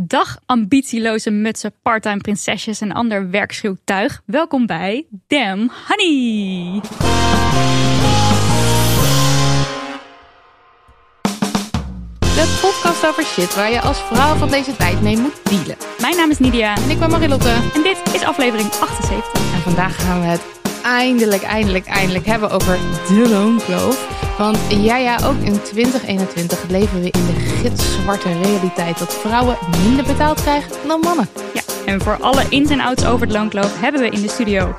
Dag ambitieloze mutsen, parttime prinsesjes en ander werkschuw tuig. Welkom bij Damn Honey. De podcast over shit waar je als vrouw van deze tijd mee moet dealen. Mijn naam is Nidia En ik ben Marilotte. en dit is aflevering 78. En vandaag gaan we het eindelijk, eindelijk, eindelijk hebben over de loonkloof. Want ja, ja, ook in 2021 leven we in de gitzwarte realiteit dat vrouwen minder betaald krijgen dan mannen. Ja, en voor alle ins en outs over het loonkloof hebben we in de studio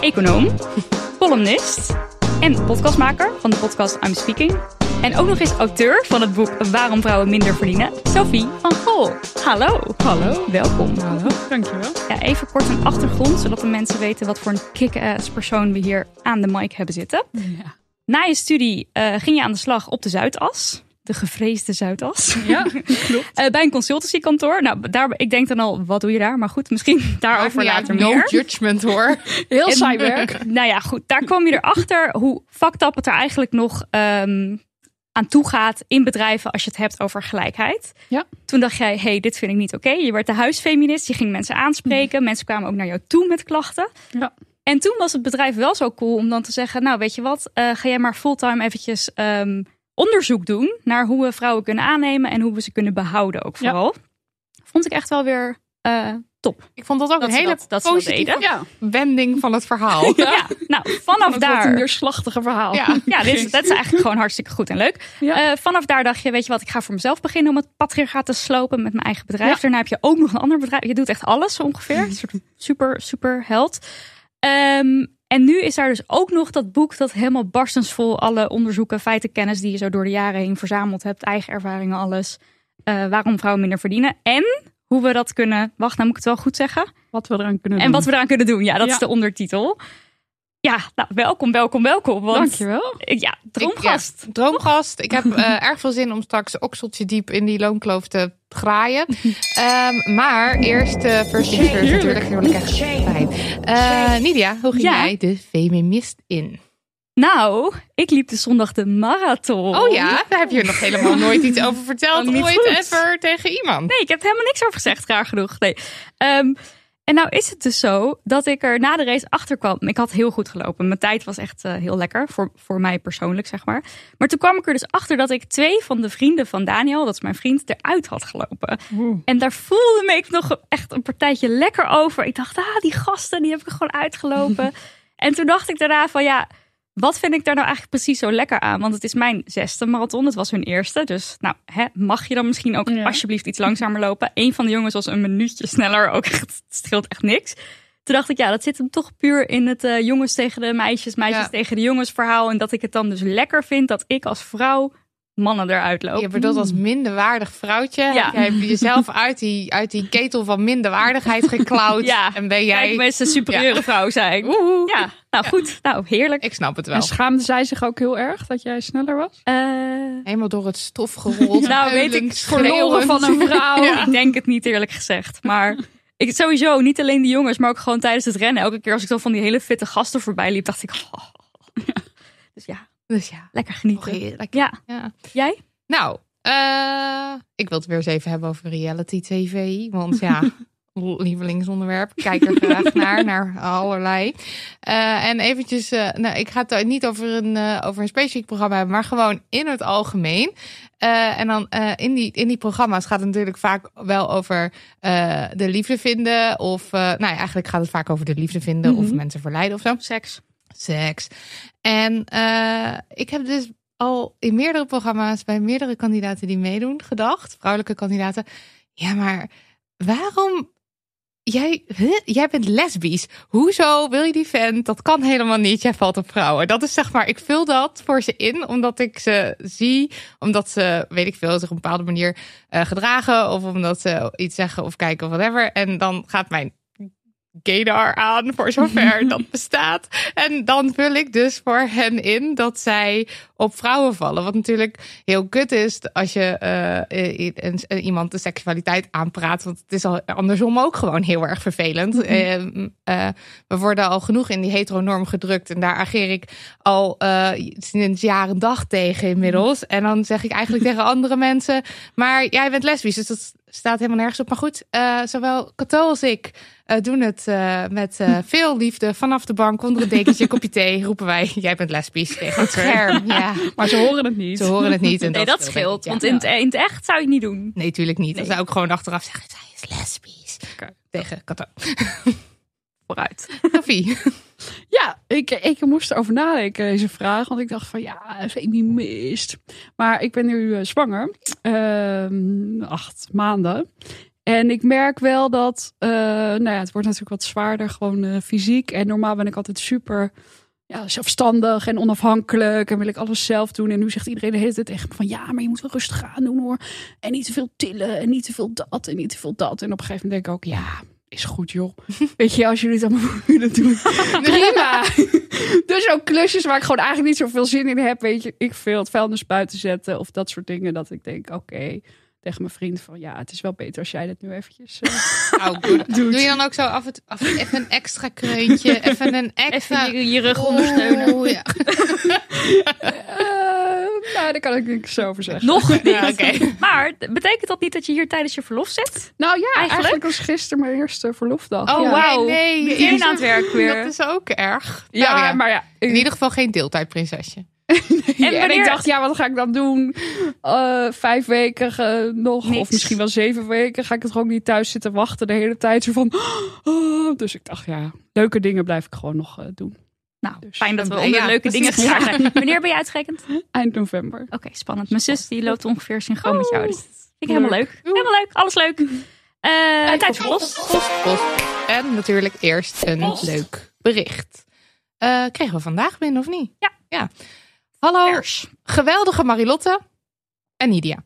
econoom, columnist en podcastmaker van de podcast I'm Speaking. En ook nog eens auteur van het boek Waarom vrouwen minder verdienen, Sophie van Gol. Hallo. Hallo. Welkom. Hallo, dankjewel. Ja, even kort een achtergrond, zodat de mensen weten wat voor een kick-ass persoon we hier aan de mic hebben zitten. Ja. Na je studie eh, ging je aan de slag op de Zuidas. De gevreesde Zuidas. Ja, klopt. Eh, bij een consultancykantoor. Nou, daar, ik denk dan al, wat doe je daar? Maar goed, misschien daarover later no meer. judgment hoor. Heel saai werk. Nou ja, goed. Daar kwam je erachter hoe fucked up het er eigenlijk nog ehm, aan toe gaat in bedrijven als je het hebt over gelijkheid. Ja. Toen dacht jij, hey, dit vind ik niet oké. Je werd de huisfeminist, je ging mensen aanspreken. Mensen kwamen ook naar jou toe met klachten. Ja. En toen was het bedrijf wel zo cool om dan te zeggen, nou weet je wat, eh, ga jij maar fulltime eventjes ehm, onderzoek doen naar hoe we vrouwen kunnen aannemen en hoe we ze kunnen behouden ook Ja. vooral. Vond ik echt wel weer eh, top. Ik vond dat ook Dat een hele dat- dat positieve ja, wending van het verhaal. Ja, nou vanaf daar. neerslachtige verhaal. Ja. Ja, dit is, dat is eigenlijk gewoon hartstikke goed en leuk. Ja. Eh, vanaf daar dacht je, weet je wat, ik ga voor mezelf beginnen om het patriarchaat te slopen met mijn eigen bedrijf. Ja. Daarna heb je ook nog een ander bedrijf. Je doet echt alles zo ongeveer. Een soort super, super held. Ehm, en nu is daar dus ook nog dat boek dat helemaal barstensvol alle onderzoeken, feiten, kennis die je zo door de jaren heen verzameld hebt, eigen ervaringen, alles. Eh, waarom vrouwen minder verdienen. En hoe we dat kunnen, wacht, nou moet ik het wel goed zeggen. Wat we eraan kunnen En doen. wat we eraan kunnen doen. Ja, dat Ja. is de ondertitel. Ja, nou, welkom, welkom, welkom. Want, Dankjewel. Ja, droomgast. Ik, ja, droomgast. Ik heb eh, erg veel zin om straks okseltje diep in die loonkloof te graaien. Ehm, maar eerst uh, first things first natuurlijk. Heerlijk echt fijn. Eh, Nidia, hoe ging Ja. jij de feminist in? Nou, ik liep de zondag de marathon. Oh ja, daar heb je nog helemaal nooit iets over verteld. Niet Ooit goed. ever tegen iemand. Nee, ik heb helemaal niks over gezegd, raar genoeg. Nee. Ehm, en nou is het dus zo dat ik er na de race achter kwam. Ik had heel goed gelopen. Mijn tijd was echt eh, heel lekker, voor, voor mij persoonlijk, zeg maar. Maar toen kwam ik er dus achter dat ik twee van de vrienden van Daniel, dat is mijn vriend, eruit had gelopen. En daar voelde me ik nog echt een partijtje lekker over. Ik dacht, ah, die gasten, die heb ik gewoon uitgelopen. en toen dacht ik daarna van, ja, wat vind ik daar nou eigenlijk precies zo lekker aan? Want het is mijn zesde marathon, het was hun eerste. Dus nou, hè, mag je dan misschien ook Ja. alsjeblieft iets langzamer lopen? Een van de jongens was een minuutje sneller, ook echt, het scheelt echt niks. Toen dacht ik, ja, dat zit hem toch puur in het eh, jongens tegen de meisjes, meisjes Ja. tegen de jongens verhaal. En dat ik het dan dus lekker vind dat ik als vrouw mannen eruit loop. Je bedoelt als minderwaardig vrouwtje. Ja. Heb jij jezelf uit die, uit die ketel van minderwaardigheid geklauwd. Ja. En ben jij... Kijk, mensen een superieure vrouw zijn. Oeh. Ja, nou goed. Nou, heerlijk. Ik snap het wel. En schaamde zij zich ook heel erg dat jij sneller was? Eh, Helemaal door het stof gerold. Nou, weet ik, Verloren van een vrouw. Ik denk het niet eerlijk gezegd. Maar ik, sowieso, niet alleen de jongens, maar ook gewoon tijdens het rennen. Elke keer als ik dan van die hele fitte gasten voorbij liep, dacht ik... oh. Dus ja, Dus ja, lekker genieten. heerlijk. Ja, Ja. jij? Nou, eh, ik wil het weer eens even hebben over reality tv. Want ja, lievelingsonderwerp. Kijk er graag naar, naar allerlei. Eh, en eventjes, eh, nou, ik ga het niet over een, eh, over een specifiek programma hebben, maar gewoon in het algemeen. En dan in, die, in die programma's gaat het natuurlijk vaak wel over de liefde vinden. Of, nou ja, eigenlijk gaat het vaak over de liefde vinden of Mhm. mensen verleiden of zo. Seks. Seks. En eh, ik heb dus al in meerdere programma's bij meerdere kandidaten die meedoen gedacht, vrouwelijke kandidaten. Ja, maar waarom? Jij, jij bent lesbisch. Hoezo wil je die vent? Dat kan helemaal niet. Jij valt op vrouwen. Dat is zeg maar, ik vul dat voor ze in, omdat ik ze zie, omdat ze, weet ik veel, zich op een bepaalde manier eh, gedragen, of omdat ze iets zeggen of kijken of whatever. En dan gaat mijn gaydar aan, voor zover dat bestaat. En dan vul ik dus voor hen in dat zij op vrouwen vallen. Wat natuurlijk heel kut is als je eh, i- een- een- iemand de seksualiteit aanpraat. Want het is al andersom ook gewoon heel erg vervelend. Eh, eh, we worden al genoeg in die heteronorm gedrukt. En daar ageer ik al eh, sinds jaren dag tegen inmiddels. En dan zeg ik eigenlijk tegen andere mensen... maar jij bent lesbisch, dus dat staat helemaal nergens op. Maar goed, eh, zowel Cato als ik eh, doen het eh, met veel liefde. Vanaf de bank, onder een dekentje, kopje thee, roepen wij... jij bent lesbisch tegen het scherm. Ja, Maar ze horen het niet. ze horen het niet. En Nee, dat scheelt, Want in, het, in het echt zou je het niet doen. Nee, tuurlijk niet. Dan Nee. zou ik gewoon achteraf zeggen... zij is lesbisch. Oké. Tegen Cato. Vooruit. Sophie. Ja, ik, ik moest erover nadenken, deze vraag. Want ik dacht van, ja, feminist. Maar ik ben nu eh, zwanger. Ehm, acht maanden. En ik merk wel dat, eh, nou ja, het wordt natuurlijk wat zwaarder, gewoon eh, fysiek. En normaal ben ik altijd super ja, zelfstandig en onafhankelijk. En wil ik alles zelf doen. En nu zegt iedereen de hele tijd me van, ja, maar je moet wel rustig aan doen hoor. En niet te veel tillen en niet te veel dat en niet te veel dat. En op een gegeven moment denk ik ook, ja, is goed joh. Weet je, als jullie het allemaal willen doen, prima. dus ook klusjes waar ik gewoon eigenlijk niet zoveel zin in heb. Weet je, ik veel het vuilnis buiten zetten of dat soort dingen. Dat ik denk, oké, tegen mijn vriend van ja, het is wel beter als jij dit nu eventjes... eh, Oh, good. Doe je dan ook zo af en toe af, even een extra kreuntje? Even een extra... Even je, je rug ondersteunen. Oeh, ja. eh, nou, daar kan ik niks over zeggen. Nog niet. Ja, oké. Maar betekent dat niet dat je hier tijdens je verlof zit? Nou ja, eigenlijk, Eigenlijk? was gisteren mijn eerste verlofdag. Oh, ja. wauw. nee. aan het werk weer. Dat is ook erg. Ja, Nou ja, maar ja. In ieder geval geen deeltijdprinsesje. En wanneer- ik dacht, ja, wat ga ik dan doen? Eh, vijf weken eh, nog, Niks. of misschien wel zeven weken. Ga ik het gewoon niet thuis zitten wachten de hele tijd? Zo van, oh. Dus ik dacht, ja, leuke dingen blijf ik gewoon nog eh, doen. Nou, Dus, fijn dat we onder ja, leuke precies. dingen gegaan zijn. Wanneer ben je uitgerekend? Oké, Eind november. spannend. Mijn zus die loopt ongeveer synchroon met jou. Dus dat vind ik Leuk. helemaal leuk. Helemaal leuk. Alles leuk. Eh tijd voor post. Post, post. En natuurlijk eerst een leuk bericht. Eh, kregen we vandaag binnen of niet? Ja. ja. Hallo, Vers. geweldige Marilotte en Nidia.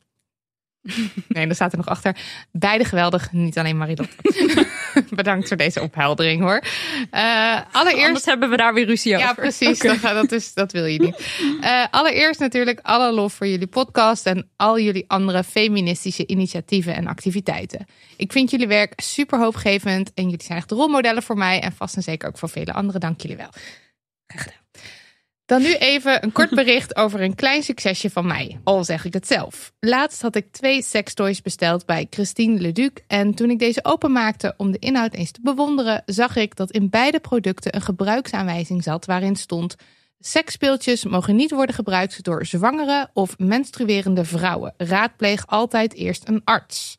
Nee, daar staat er nog achter. Beide geweldig, niet alleen Marilotte. Bedankt voor deze opheldering hoor. Eh, allereerst Anders hebben we daar weer ruzie over. Ja, precies. Dat, is, dat wil je niet. Eh, allereerst natuurlijk alle lof voor jullie podcast en al jullie andere feministische initiatieven en activiteiten. Ik vind jullie werk super hoopgevend en jullie zijn echt rolmodellen voor mij en vast en zeker ook voor vele anderen. Dank jullie wel. Graag gedaan. Dan nu even een kort bericht over een klein succesje van mij, al zeg ik het zelf. Laatst had ik twee sextoys besteld bij Christine Leduc en toen ik deze openmaakte om de inhoud eens te bewonderen, zag ik dat in beide producten een gebruiksaanwijzing zat waarin stond Seksspeeltjes mogen niet worden gebruikt door zwangere of menstruerende vrouwen. Raadpleeg altijd eerst een arts.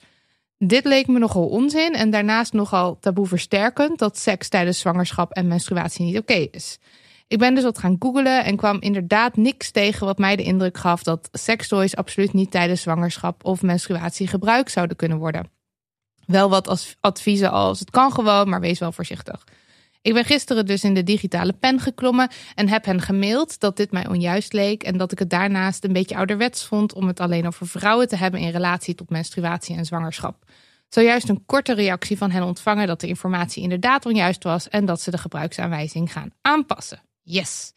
Dit leek me nogal onzin en daarnaast nogal taboe versterkend dat seks tijdens zwangerschap en menstruatie niet oké is. Ik ben dus wat gaan googlen en kwam inderdaad niks tegen wat mij de indruk gaf dat sekstoys absoluut niet tijdens zwangerschap of menstruatie gebruikt zouden kunnen worden. Wel wat adviezen als het kan gewoon, maar wees wel voorzichtig. Ik ben gisteren dus in de digitale pen geklommen en heb hen gemaild dat dit mij onjuist leek en dat ik het daarnaast een beetje ouderwets vond om het alleen over vrouwen te hebben in relatie tot menstruatie en zwangerschap. Zojuist een korte reactie van hen ontvangen dat de informatie inderdaad onjuist was en dat ze de gebruiksaanwijzing gaan aanpassen. Yes.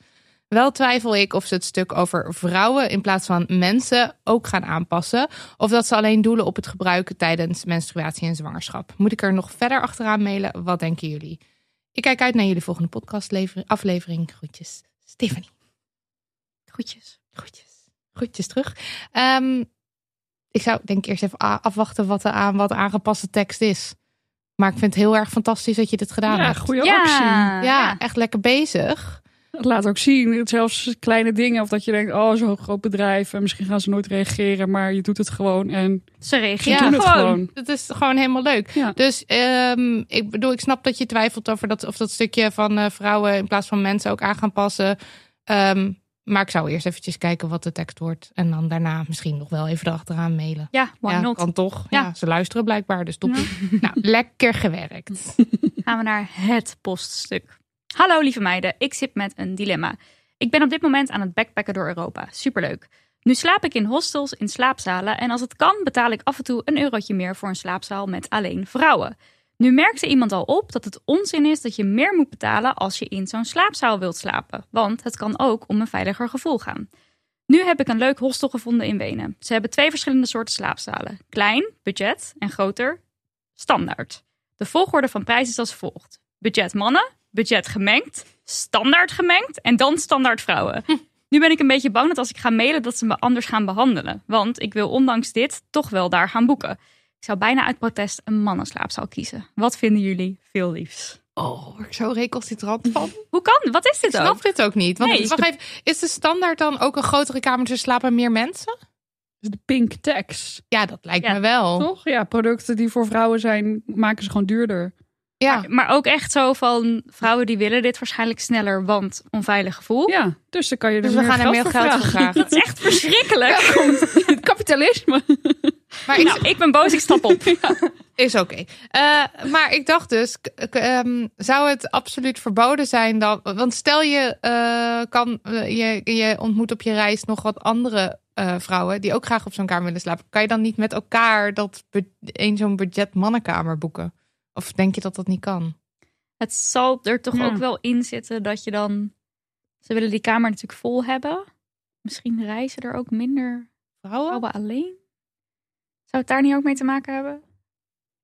Wel twijfel ik of ze het stuk over vrouwen in plaats van mensen ook gaan aanpassen. Of dat ze alleen doelen op het gebruik tijdens menstruatie en zwangerschap. Moet ik er nog verder achteraan mailen? Wat denken jullie? Ik kijk uit naar jullie volgende podcastaflevering. Groetjes, Stephanie. Groetjes. Groetjes. Groetjes terug. Ehm, ik zou denk ik eerst even afwachten wat de aan, wat de aangepaste tekst is. Maar ik vind het heel erg fantastisch dat je dit gedaan Ja, hebt. goede Ja. actie. Ja, echt lekker bezig. Het laat ook zien, zelfs kleine dingen. Of dat je denkt, oh, zo'n groot bedrijf. En misschien gaan ze nooit reageren. Maar je doet het gewoon. En Ze ze reageren gewoon. gewoon. Het is gewoon helemaal leuk. Ja. Dus ehm, ik bedoel, ik snap dat je twijfelt over dat, of dat stukje van eh, vrouwen in plaats van mensen ook aan gaan passen. Ehm, maar ik zou eerst eventjes kijken wat de tekst wordt. En dan daarna misschien nog wel even erachteraan mailen. Ja, why ja, not? kan toch. Ja. Ja. ze luisteren blijkbaar, dus toppie. Nou, lekker gewerkt. gaan we naar het poststuk. Hallo lieve meiden, ik zit met een dilemma. Ik ben op dit moment aan het backpacken door Europa. Superleuk. Nu slaap ik in hostels in slaapzalen en als het kan betaal ik af en toe een eurotje meer voor een slaapzaal met alleen vrouwen. Nu merkte iemand al op dat het onzin is dat je meer moet betalen als je in zo'n slaapzaal wilt slapen, want het kan ook om een veiliger gevoel gaan. Nu heb ik een leuk hostel gevonden in Wenen. Ze hebben twee verschillende soorten slaapzalen: klein, budget en groter, standaard. De volgorde van prijs is als volgt: budget mannen, budget gemengd, standaard gemengd en dan standaard vrouwen. Nu ben ik een beetje bang dat als ik ga mailen dat ze me anders gaan behandelen, want ik wil ondanks dit toch wel daar gaan boeken. Ik zou bijna uit protest een mannenslaapzaal kiezen. Wat vinden jullie? Veel liefs. Oh, ik zo recalcitrant van. Hoe kan? Wat is dit Ik snap ook? dit ook niet. Want Nee. wacht even, is de standaard dan ook een grotere kamer, dus er slapen meer mensen? dus de pink tax. Ja, dat lijkt Ja, me wel. Toch? Ja, producten die voor vrouwen zijn, maken ze gewoon duurder. Ja, Maar ook echt zo van vrouwen die willen dit waarschijnlijk sneller, want onveilig gevoel. Ja, dus dan kan je er dus we gaan er meer geld voor vragen. Dat is echt verschrikkelijk. Het kapitalisme. Maar ik, Nou, ik ben boos, ik stap op. Is oké. Eh, maar ik dacht dus, ehm, zou het absoluut verboden zijn dan? Want stel je, eh, kan, eh, je, je ontmoet op je reis nog wat andere vrouwen die ook graag op zo'n kamer willen slapen. Kan je dan niet met elkaar dat een zo'n budget mannenkamer boeken? Of denk je dat dat niet kan? Het zal er toch Ja. ook wel in zitten dat je dan. Ze willen die kamer natuurlijk vol hebben. Misschien reizen er ook minder Vrouwen? vrouwen alleen. Zou het daar niet ook mee te maken hebben?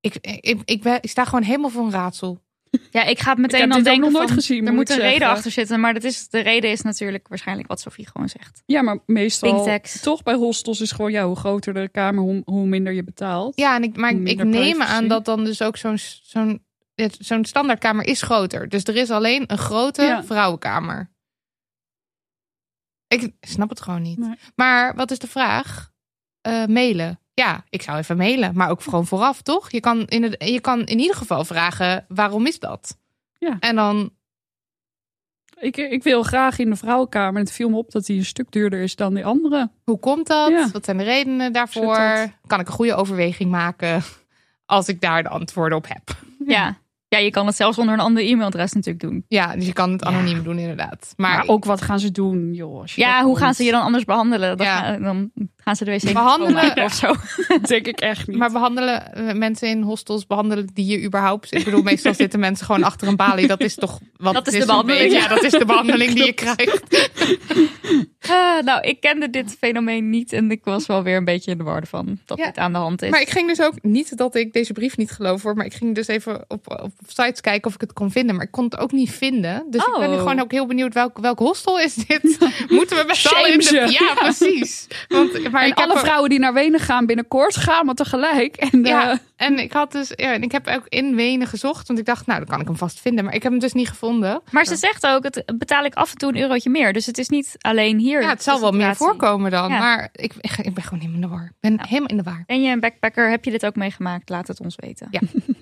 Ik, ik, ik, ben, ik sta gewoon helemaal voor een raadsel. Ja, ik ga het Ik meteen heb dan denken nog nooit van, gezien, er moet ik een reden achter zitten. Maar dat is, de reden is natuurlijk waarschijnlijk wat Sofie gewoon zegt. Ja, maar meestal toch bij hostels is gewoon ja, hoe groter de kamer, hoe, hoe minder je betaalt. Ja, en ik, maar ik, ik neem aan dat dan dus ook zo'n zo'n zo'n standaardkamer is groter. Dus er is alleen een grote Ja. vrouwenkamer. Ik snap het gewoon niet. Nee. Maar wat is de vraag? Mailen. Ja, ik zou even mailen. Maar ook gewoon vooraf, toch? Je kan in, het, je kan in ieder geval vragen, waarom is dat? Ja. En dan, Ik, ik wil graag in de vrouwenkamer. En het viel me op dat die een stuk duurder is dan die andere. hoe komt dat? Ja. Wat zijn de redenen daarvoor? Kan ik een goede overweging maken als ik daar de antwoorden op heb? Ja. ja, je kan het zelfs onder een ander e-mailadres natuurlijk doen. Ja, dus je kan het anoniem doen inderdaad. Maar, Maar, ook wat gaan ze doen, joh. Ja, hoe gaan ze je dan anders behandelen? Dan, Ja. gaan, dan gaan ze de wc Behandelen- schoonmaken of zo. denk ik echt niet. Maar behandelen eh, mensen in hostels, behandelen die je überhaupt? Ik bedoel, meestal zitten mensen gewoon achter een balie. Dat is toch wat Dat is de behandeling, beetje. ja. Ja, dat is de behandeling die je krijgt. Ah, nou, ik kende dit fenomeen niet en ik was wel weer een beetje in de war ervan dat Ja. dit aan de hand is. Maar ik ging dus ook niet dat ik deze brief niet geloof hoor, maar ik ging dus even op, op sites kijken of ik het kon vinden, maar ik kon het ook niet vinden. Dus ik ben nu Oh. gewoon ook heel benieuwd welk, welk hostel is dit? Moeten we met allen in de... Ja, precies. Want, maar en ik heb alle vrouwen die naar Wenen gaan binnenkort gaan maar tegelijk. En, Ja, eh, en ik had dus, ja, en ik heb ook in Wenen gezocht, want ik dacht, nou, dan kan ik hem vast vinden, maar ik heb hem dus niet gevonden. Maar ze zegt ook, het betaal ik af en toe een eurotje meer. Dus het is niet alleen hier. Ja, het zal wel meer voorkomen dan. Ja. Maar ik, ik, ben gewoon helemaal in de war. Ik ben Nou. helemaal in de war. Ben je een backpacker? Heb je dit ook meegemaakt? Laat het ons weten. Ja.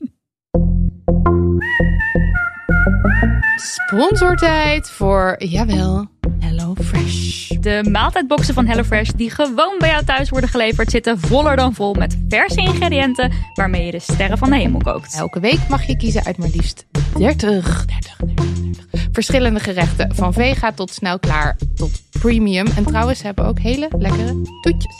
Sponsortijd voor, jawel, Hello Fresh. De maaltijdboxen van HelloFresh die gewoon bij jou thuis worden geleverd... zitten voller dan vol met verse ingrediënten... waarmee je de sterren van de hemel kookt. Elke week mag je kiezen uit maar liefst 30, 30, 30, 30 verschillende gerechten. Van vega tot snel klaar tot premium. En trouwens, ze hebben ook hele lekkere toetjes.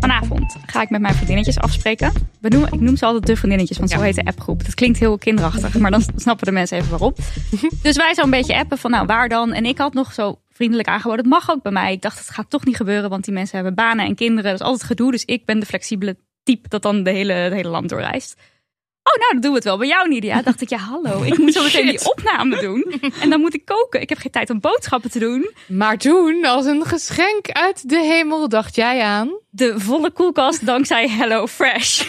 Vanavond ga ik met mijn vriendinnetjes afspreken. We noemen, ik noem ze altijd de vriendinnetjes, want zo Ja. heet de appgroep. Dat klinkt heel kinderachtig, maar dan snappen de mensen even waarom. Dus wij zo'n beetje appen van, nou, waar dan? En ik had nog zo vriendelijk aangeboden, het mag ook bij mij. Ik dacht, het gaat toch niet gebeuren, want die mensen hebben banen en kinderen. Dat is altijd gedoe, dus ik ben de flexibele type dat dan de hele, het hele land doorreist. Oh, nou, dan doen we het wel bij jou, Nidia. Dacht ik, ja, hallo. Ik moet zo meteen die opname doen. En dan moet ik koken. Ik heb geen tijd om boodschappen te doen. Maar toen, als een geschenk uit de hemel, dacht jij aan... De volle koelkast dankzij Hello Fresh.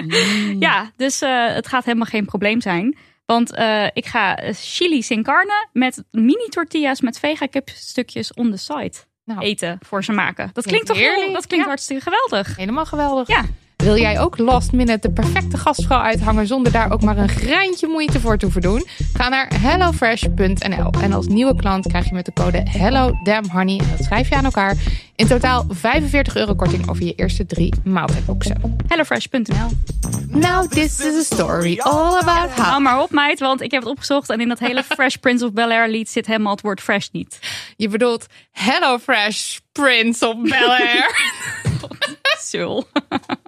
ja, dus eh, het gaat helemaal geen probleem zijn. Want eh, ik ga chili sin carne met mini tortillas met vega stukjes on the side Nou, eten voor ze maken. Dat klinkt toch heerlijk, heel, dat klinkt ja. hartstikke geweldig. helemaal geweldig. Ja. Wil jij ook last minute de perfecte gastvrouw uithangen zonder daar ook maar een greintje moeite voor te hoeven doen? Ga naar hellofresh.nl en als nieuwe klant krijg je met de code HelloDamnHoney, en dat schrijf je aan elkaar, in totaal 45 euro korting over je eerste drie maaltijdboxen. Hellofresh.nl. Now this is a story all about how... Hou maar op, meid, want ik heb het opgezocht en in dat hele Fresh Prince of Bel Air lied zit helemaal het woord fresh niet. Je bedoelt HelloFresh Prince of Bel-Air. Zul.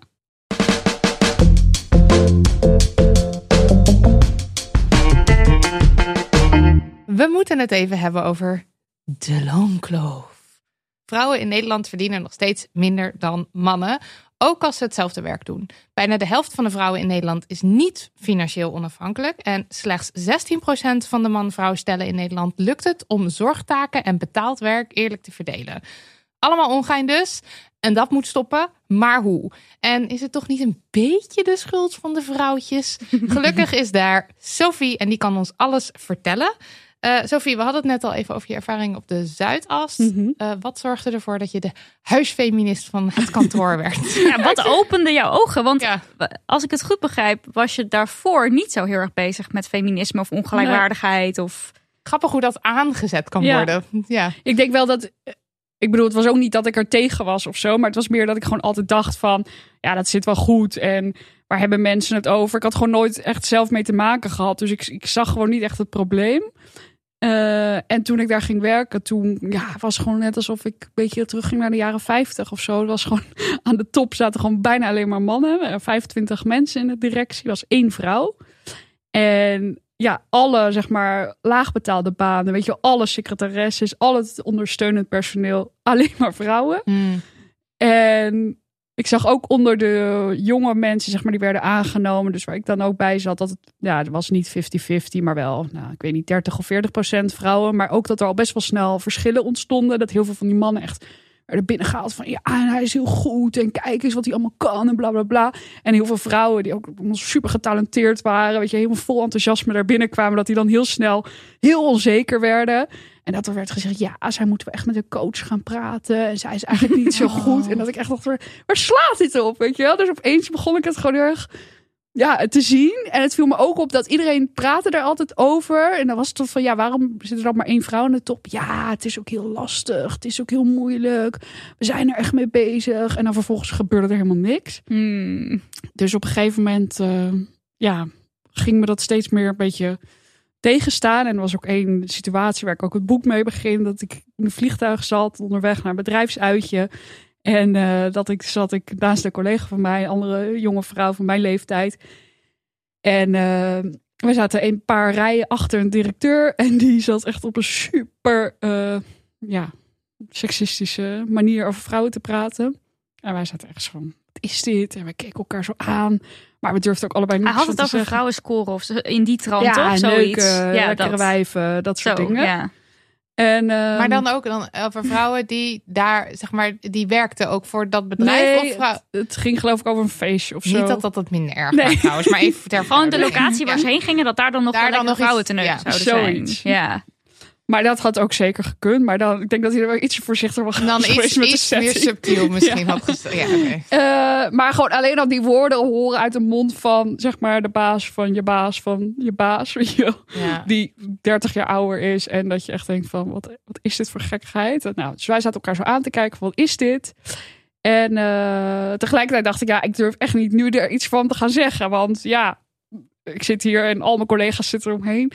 We moeten het even hebben over de loonkloof. Vrouwen in Nederland verdienen nog steeds minder dan mannen, ook als ze hetzelfde werk doen. Bijna de helft van de vrouwen in Nederland is niet financieel onafhankelijk en slechts 16% van de man-vrouw stellen in Nederland lukt het om zorgtaken en betaald werk eerlijk te verdelen. Allemaal ongein dus. En dat moet stoppen. Maar hoe? En is het toch niet een beetje de schuld van de vrouwtjes? Gelukkig is daar Sophie en die kan ons alles vertellen. Eh, Sophie, we hadden het net al even over je ervaring op de Zuidas. Eh, wat zorgde ervoor dat je de huisfeminist van het kantoor werd? Ja, wat opende jouw ogen? Want Ja. als ik het goed begrijp, was je daarvoor niet zo heel erg bezig met feminisme of ongelijkwaardigheid. Of... Grappig hoe dat aangezet kan Ja. worden. Ja. Ik denk wel dat. Ik bedoel, het was ook niet dat ik er tegen was of zo. Maar het was meer dat ik gewoon altijd dacht van. Ja, dat zit wel goed. En waar hebben mensen het over? Ik had gewoon nooit echt zelf mee te maken gehad. Dus ik, ik zag gewoon niet echt het probleem. Eh, en toen ik daar ging werken, toen ja, was gewoon net alsof ik een beetje terugging naar de jaren 50 of zo. Het was gewoon aan de top zaten gewoon bijna alleen maar mannen. Er 25 mensen in de directie, was één vrouw. En ja, alle zeg maar laagbetaalde banen, weet je, alle secretaresses, al het ondersteunend personeel, alleen maar vrouwen. Hmm. En ik zag ook onder de jonge mensen, zeg maar, die werden aangenomen. Dus waar ik dan ook bij zat, dat het, ja, het was niet 50-50, maar wel, nou, ik weet niet, 30 of 40 procent vrouwen. Maar ook dat er al best wel snel verschillen ontstonden. Dat heel veel van die mannen echt werden binnengehaald van, ja, en hij is heel goed. En kijk eens wat hij allemaal kan en bla, bla, bla. En heel veel vrouwen die ook super getalenteerd waren. Weet je, helemaal vol enthousiasme daar binnenkwamen. Dat die dan heel snel heel onzeker werden. En dat er werd gezegd, ja, zij moeten we echt met een coach gaan praten. En zij is eigenlijk niet zo goed. En dat ik echt dacht, waar, waar slaat dit op? Weet je wel? Dus opeens begon ik het gewoon heel erg ja, te zien. En het viel me ook op dat iedereen praatte er altijd over. En dan was het toch van, ja, waarom zit er dan maar één vrouw aan de top? Ja, het is ook heel lastig. Het is ook heel moeilijk. We zijn er echt mee bezig. En dan vervolgens gebeurde er helemaal niks. Hmm. Dus op een gegeven moment, eh, ja, ging me dat steeds meer een beetje tegenstaan. En er was ook één situatie waar ik ook het boek mee begin. Dat ik in een vliegtuig zat, onderweg naar een bedrijfsuitje. En eh, dat ik zat ik naast een collega van mij, een andere jonge vrouw van mijn leeftijd. En eh, we zaten een paar rijen achter een directeur. En die zat echt op een super, eh, ja, seksistische manier over vrouwen te praten. En wij zaten echt zo van, wat is dit? En we keken elkaar zo aan. Maar we durfden ook allebei niet Hij had het over vrouwen scoren of in die trant, ja, toch? Zoiets. ja, lekkere dat. wijven, dat soort Zo, dingen. ja. En, ehm, Maar dan ook dan over vrouwen die daar, zeg maar, die werkten ook voor dat bedrijf. nee, of vrouw... het, het ging geloof ik over een feestje of zo. Niet dat dat het minder erg Nee. maakt trouwens, maar even ter Gewoon de locatie waar ze heen gingen, dat daar dan nog Daar dan nog vrouwen iets- te neuken ja, zouden zoiets. zijn. Ja. Maar dat had ook zeker gekund. Maar dan, ik denk dat hij er wel ietsje voorzichtiger was dan iets, met de iets meer subtiel misschien Ja. had. Ja. Eh, maar gewoon alleen al die woorden horen uit de mond van, zeg maar, de baas van je baas van je baas. Weet je wel. Ja. die 30 jaar ouder is. En dat je echt denkt van, wat, wat is dit voor gekkigheid? Nou, dus wij zaten elkaar zo aan te kijken van, wat is dit? En eh, tegelijkertijd dacht ik, ja, ik durf echt niet nu er iets van te gaan zeggen. Want ja, ik zit hier en al mijn collega's zitten eromheen.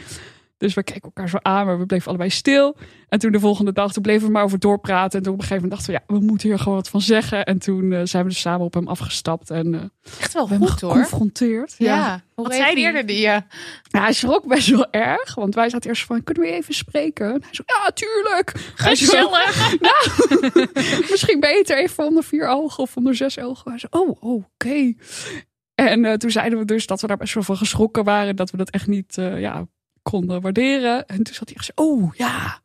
Dus we keken elkaar zo aan, maar we bleven allebei stil. En toen de volgende dag, toen bleven we maar over doorpraten. En toen op een gegeven moment dachten we, ja, we moeten hier gewoon wat van zeggen. En toen eh, zijn we dus samen op hem afgestapt en eh, Echt wel we hebben hem goed hoor. geconfronteerd. Ja. Hoe Wat zei die? reageerde die? Ja. Hij schrok best wel erg. Want wij zaten eerst van, kunnen we even spreken? En hij zo, ja, tuurlijk. Gezellig. Misschien beter even onder vier ogen of onder zes ogen. Hij zo, oh, oh, oké. En eh, toen zeiden we dus dat we daar best wel van geschrokken waren. Dat we dat echt niet eh, ja, konden waarderen. En toen zat hij echt zo, oh ja.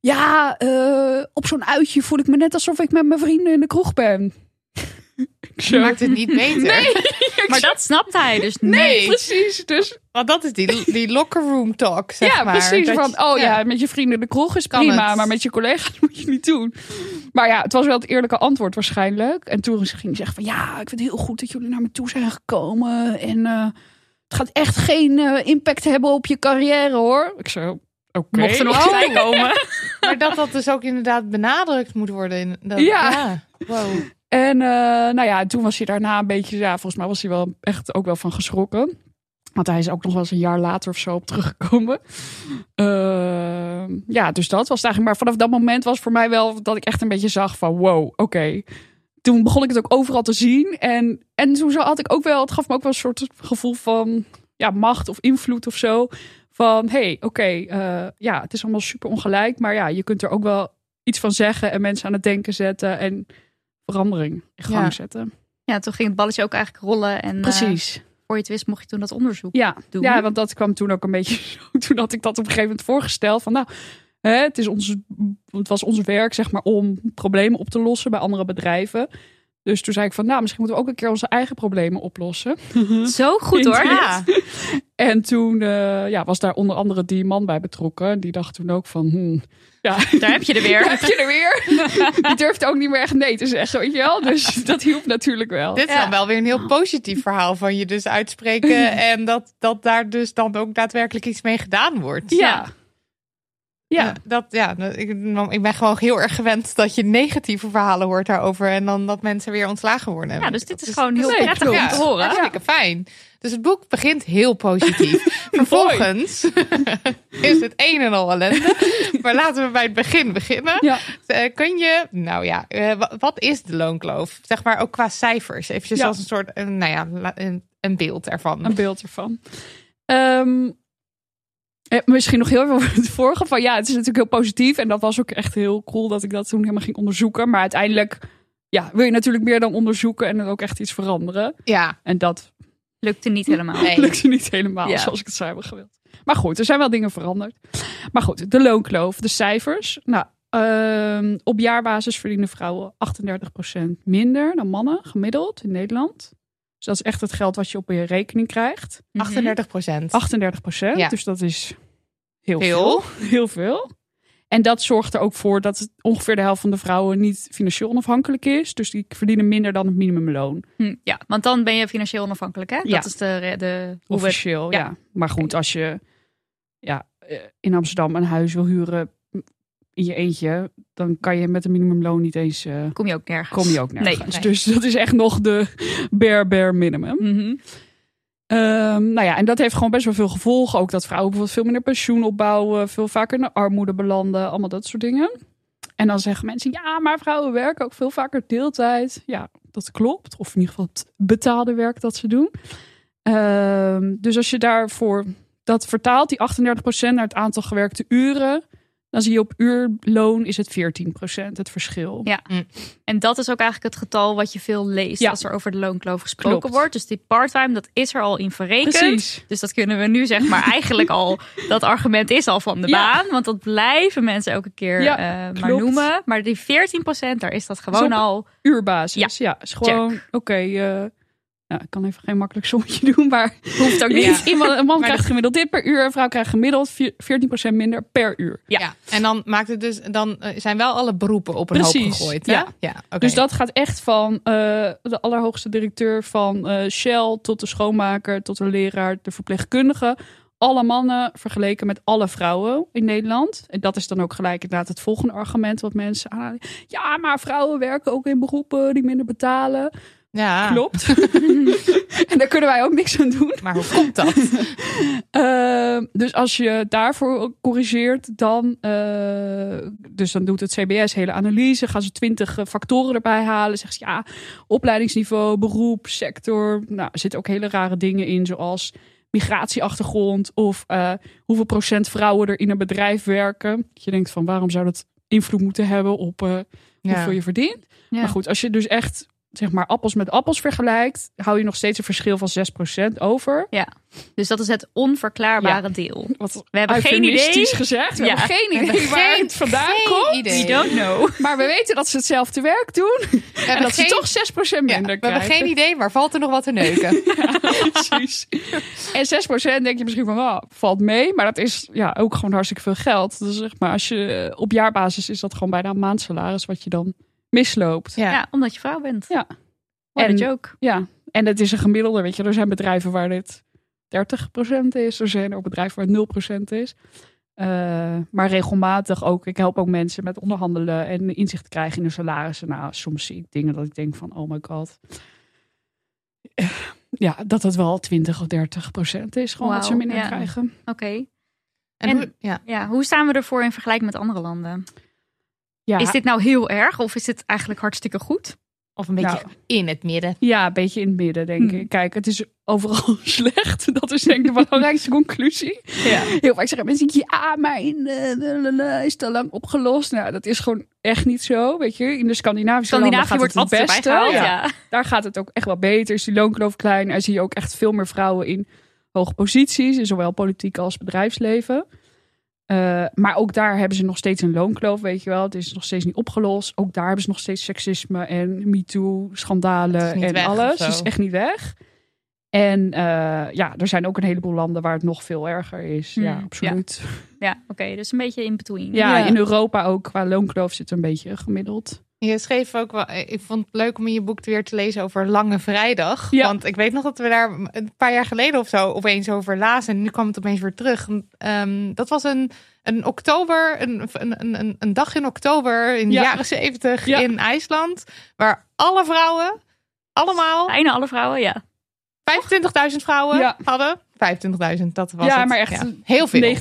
Ja, eh, op zo'n uitje voel ik me net alsof ik met mijn vrienden in de kroeg ben. Zo, Maakt het niet beter. Maar dat snapt hij dus Nee. niet. precies. Dus Want dat is die, die locker room talk, zeg ja, maar. precies. Dat Van, je- oh ja. met je vrienden in de kroeg is Kan prima, het. maar met je collega's moet je niet doen. Maar ja, het was wel het eerlijke antwoord waarschijnlijk. En toen ging hij zeggen van, ja, ik vind het heel goed dat jullie naar me toe zijn gekomen. En eh, gaat echt geen eh, impact hebben op je carrière, hoor. Ik zo, oké. Mocht er nog Oh. bij komen. Maar dat dat dus ook inderdaad benadrukt moet worden. In, dat, Ja. Wow. En eh, nou ja, toen was hij daarna een beetje, ja, volgens mij was hij wel echt ook wel van geschrokken. Want hij is ook nog wel eens een jaar later of zo op teruggekomen. Eh, ja, dus dat was het eigenlijk. Maar vanaf dat moment was voor mij wel dat ik echt een beetje zag van wow, oké. Toen begon ik het ook overal te zien. En, en toen had ik ook wel, het gaf me ook wel een soort gevoel van ja, macht of invloed of zo. Van hey, oké, eh, ja, het is allemaal super ongelijk. Maar ja, je kunt er ook wel iets van zeggen en mensen aan het denken zetten. En verandering in gang Ja. zetten. Ja, toen ging het balletje ook eigenlijk rollen. En eh, Precies. voor je het wist mocht je toen dat onderzoek Ja. doen. ja, want dat kwam toen ook een beetje. Toen had ik dat op een gegeven moment voorgesteld. Van nou, hè, het, is ons, het was ons werk zeg maar om problemen op te lossen bij andere bedrijven. Dus toen zei ik van nou, misschien moeten we ook een keer onze eigen problemen oplossen. Zo goed hoor. Ja. En toen eh, ja, was daar onder andere die man bij betrokken. Die dacht toen ook van, hmm, ja, Daar heb je er weer. heb je er weer. Die durfde ook niet meer echt nee te zeggen, weet je wel. Dus dat hielp natuurlijk wel. Dit is dan wel weer een heel positief verhaal van je dus uitspreken. En dat, dat daar dus dan ook daadwerkelijk iets mee gedaan wordt. Ja. Ja. Dat, ja ik, ik ben gewoon heel erg gewend dat je negatieve verhalen hoort daarover. En dan dat mensen weer ontslagen worden. Ja, dus dit is Dus- gewoon heel prettig om te horen. Hartstikke fijn. Dus het boek begint heel positief. Vervolgens is het een en al ellende. Maar laten we bij het begin beginnen. Ja. Eh, kun je, nou ja, eh, wa- wat is de loonkloof? Zeg maar ook qua cijfers. Eventjes Ja. als een soort, eh, nou ja, een, een beeld ervan. een beeld ervan. Ehm, eh, misschien nog heel even over het vorige. Van ja, het is natuurlijk heel positief. En dat was ook echt heel cool dat ik dat toen helemaal ging onderzoeken. Maar uiteindelijk ja, wil je natuurlijk meer dan onderzoeken en dan ook echt iets veranderen. Ja, En dat Lukte niet helemaal. Nee. lukte niet helemaal Ja. zoals ik het zou hebben gewild. Maar goed, er zijn wel dingen veranderd. Maar goed, de loonkloof, de cijfers. Nou, ehm, op jaarbasis verdienen vrouwen 38% minder dan mannen, gemiddeld in Nederland. Dus dat is echt het geld wat je op je rekening krijgt. Mhm. 38 procent. 38 procent. Ja. Dus dat is heel Veel. veel. Heel veel. En dat zorgt er ook voor dat ongeveer de helft van de vrouwen niet financieel onafhankelijk is. Dus die verdienen minder dan het minimumloon. Hm, ja, want dan ben je financieel onafhankelijk, hè? Ja. Dat is de, de Officieel, ja. ja. Maar goed, als je ja, eh, in Amsterdam een huis wil huren in je eentje, dan kan je met een minimumloon niet eens, eh, kom je ook nergens. kom je ook nergens. Nee. Nee. Dus dat is echt nog de bare, bare minimum. Mhm. Ehm, nou ja, en dat heeft gewoon best wel veel gevolgen. Ook dat vrouwen bijvoorbeeld veel minder pensioen opbouwen, veel vaker de armoede belanden, allemaal dat soort dingen. En dan zeggen mensen, ja, maar vrouwen werken ook veel vaker deeltijd. Ja, dat klopt. Of in ieder geval het betaalde werk dat ze doen. Ehm, dus als je daarvoor dat vertaalt, die 38% naar het aantal gewerkte uren, dan zie je op uurloon is het 14% het verschil. Ja. En dat is ook eigenlijk het getal wat je veel leest Ja. als er over de loonkloof gesproken Klopt. wordt. Dus die parttime, dat is er al in verrekend. Precies. Dus dat kunnen we nu zeg maar eigenlijk al, dat argument is al van de Ja. baan. Want dat blijven mensen elke keer Ja, eh, maar klopt. noemen. Maar die 14%, daar is dat gewoon al. Uurbasis. Ja, is gewoon, oké, eh, ja, ik kan even geen makkelijk sommetje doen, maar Hoeft ook niet. Ja. Iemand, een man Maar krijgt gemiddeld dit per uur, een vrouw krijgt gemiddeld vier- 14% minder per uur. Ja. En dan maakt het dus, dan eh, zijn wel alle beroepen op een Precies, hoop gegooid. Hè? ja. ja. Dus dat gaat echt van eh, de allerhoogste directeur van eh, Shell tot de schoonmaker, tot de leraar, de verpleegkundige. Alle mannen vergeleken met alle vrouwen in Nederland. En dat is dan ook gelijk inderdaad het volgende argument wat mensen aanhalen. Ja, maar vrouwen werken ook in beroepen die minder betalen. Ja. Klopt. en daar kunnen wij ook niks aan doen. Maar hoe komt dat? Uh, dus als je daarvoor corrigeert, dan, uh, dus dan doet het CBS hele analyse, gaan ze twintig factoren erbij halen. Zeggen ze ja, opleidingsniveau, beroep, sector. Nou, er zitten ook hele rare dingen in, zoals migratieachtergrond of uh, hoeveel procent vrouwen er in een bedrijf werken. Je denkt van waarom zou dat invloed moeten hebben op uh, hoeveel je verdient? Ja. Maar goed, als je dus echt zeg maar appels met appels vergelijkt, hou je nog steeds een verschil van 6% over. Dus dat is het onverklaarbare deel. Wat We hebben geen idee. gezegd. We Ja. hebben geen hebben idee waar geen- het vandaan komt. idee. We don't know. Maar we weten dat ze hetzelfde werk doen. We En dat geen, ze toch 6% ja, minder we hebben geen idee, maar valt er nog wat te neuken? Precies. En 6% denk je misschien van, oh, valt mee. Maar dat is ja, ook gewoon hartstikke veel geld. Dus zeg maar, als je op jaarbasis is dat gewoon bijna een maandsalaris wat je dan misloopt. Ja. Ja, omdat je vrouw bent. Ja. What En- a joke. Ja, en het is een gemiddelde. Weet je, er zijn bedrijven waar dit 30% is. Er zijn ook bedrijven waar het 0% is. Eh, maar regelmatig ook. Ik help ook mensen met onderhandelen en inzicht krijgen in hun salarissen. Nou, soms zie ik dingen dat ik denk van, oh my god. Eh, Ja, dat het wel 20 of 30 procent is. Gewoon wat ze minder ja. krijgen. Oké. En, En- hoe- ja. Ja, hoe staan we ervoor in vergelijking met andere landen? Ja, Is dit nou heel erg of is dit eigenlijk hartstikke goed? Of een beetje Nou. in het midden. ja, een beetje in het midden, denk Hmm. ik. Kijk, het is overal slecht. Dat is denk ik de belangrijkste conclusie. Ja. Heel vaak zeggen mensen, ja, maar in de- is te lang opgelost. Nou, dat is gewoon echt niet zo, weet je. In de Scandinavische landen gaat wordt het het beste. gehaald. Ja. Ja. Daar gaat het ook echt wel beter. Is die loonkloof klein. En zie je ook echt veel meer vrouwen in hoge posities. In zowel politiek als bedrijfsleven. Eh, maar ook daar hebben ze nog steeds een loonkloof, weet je wel. Het is nog steeds niet opgelost. Ook daar hebben ze nog steeds seksisme en MeToo, schandalen en weg alles. Het is echt niet weg. En eh, ja, er zijn ook een heleboel landen waar het nog veel erger is. ja, Hmm, absoluut. Ja, oké. dus een beetje in between. Ja, Ja. in Europa ook qua loonkloof zit een beetje gemiddeld. Je schreef ook wel, ik vond het leuk om in je boek weer te lezen over Lange Vrijdag. Ja. Want ik weet nog dat we daar een paar jaar geleden of zo opeens over lazen. En nu kwam het opeens weer terug. Ehm, dat was een, een oktober, een, een, een, een dag in oktober in de Ja. jaren zeventig Ja. in IJsland. Waar alle vrouwen, allemaal, Bijna alle vrouwen, ja. 25.000 vrouwen Ja. hadden. 25.000, dat was ja, het. maar echt heel veel.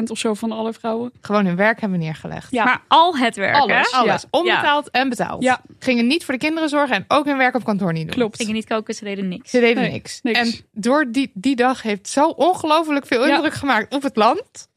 90% of zo van alle vrouwen. Gewoon hun werk hebben neergelegd. Ja. Maar al het werk, Alles. hè? Alles, Ja. onbetaald en betaald. Ja. Gingen niet voor de kinderen zorgen en ook hun werk op kantoor niet doen. Klopt. Gingen niet koken, ze deden niks. Ze deden Nee, niks. niks. En door die, die dag heeft zo ongelooflijk veel Ja. indruk gemaakt op het land.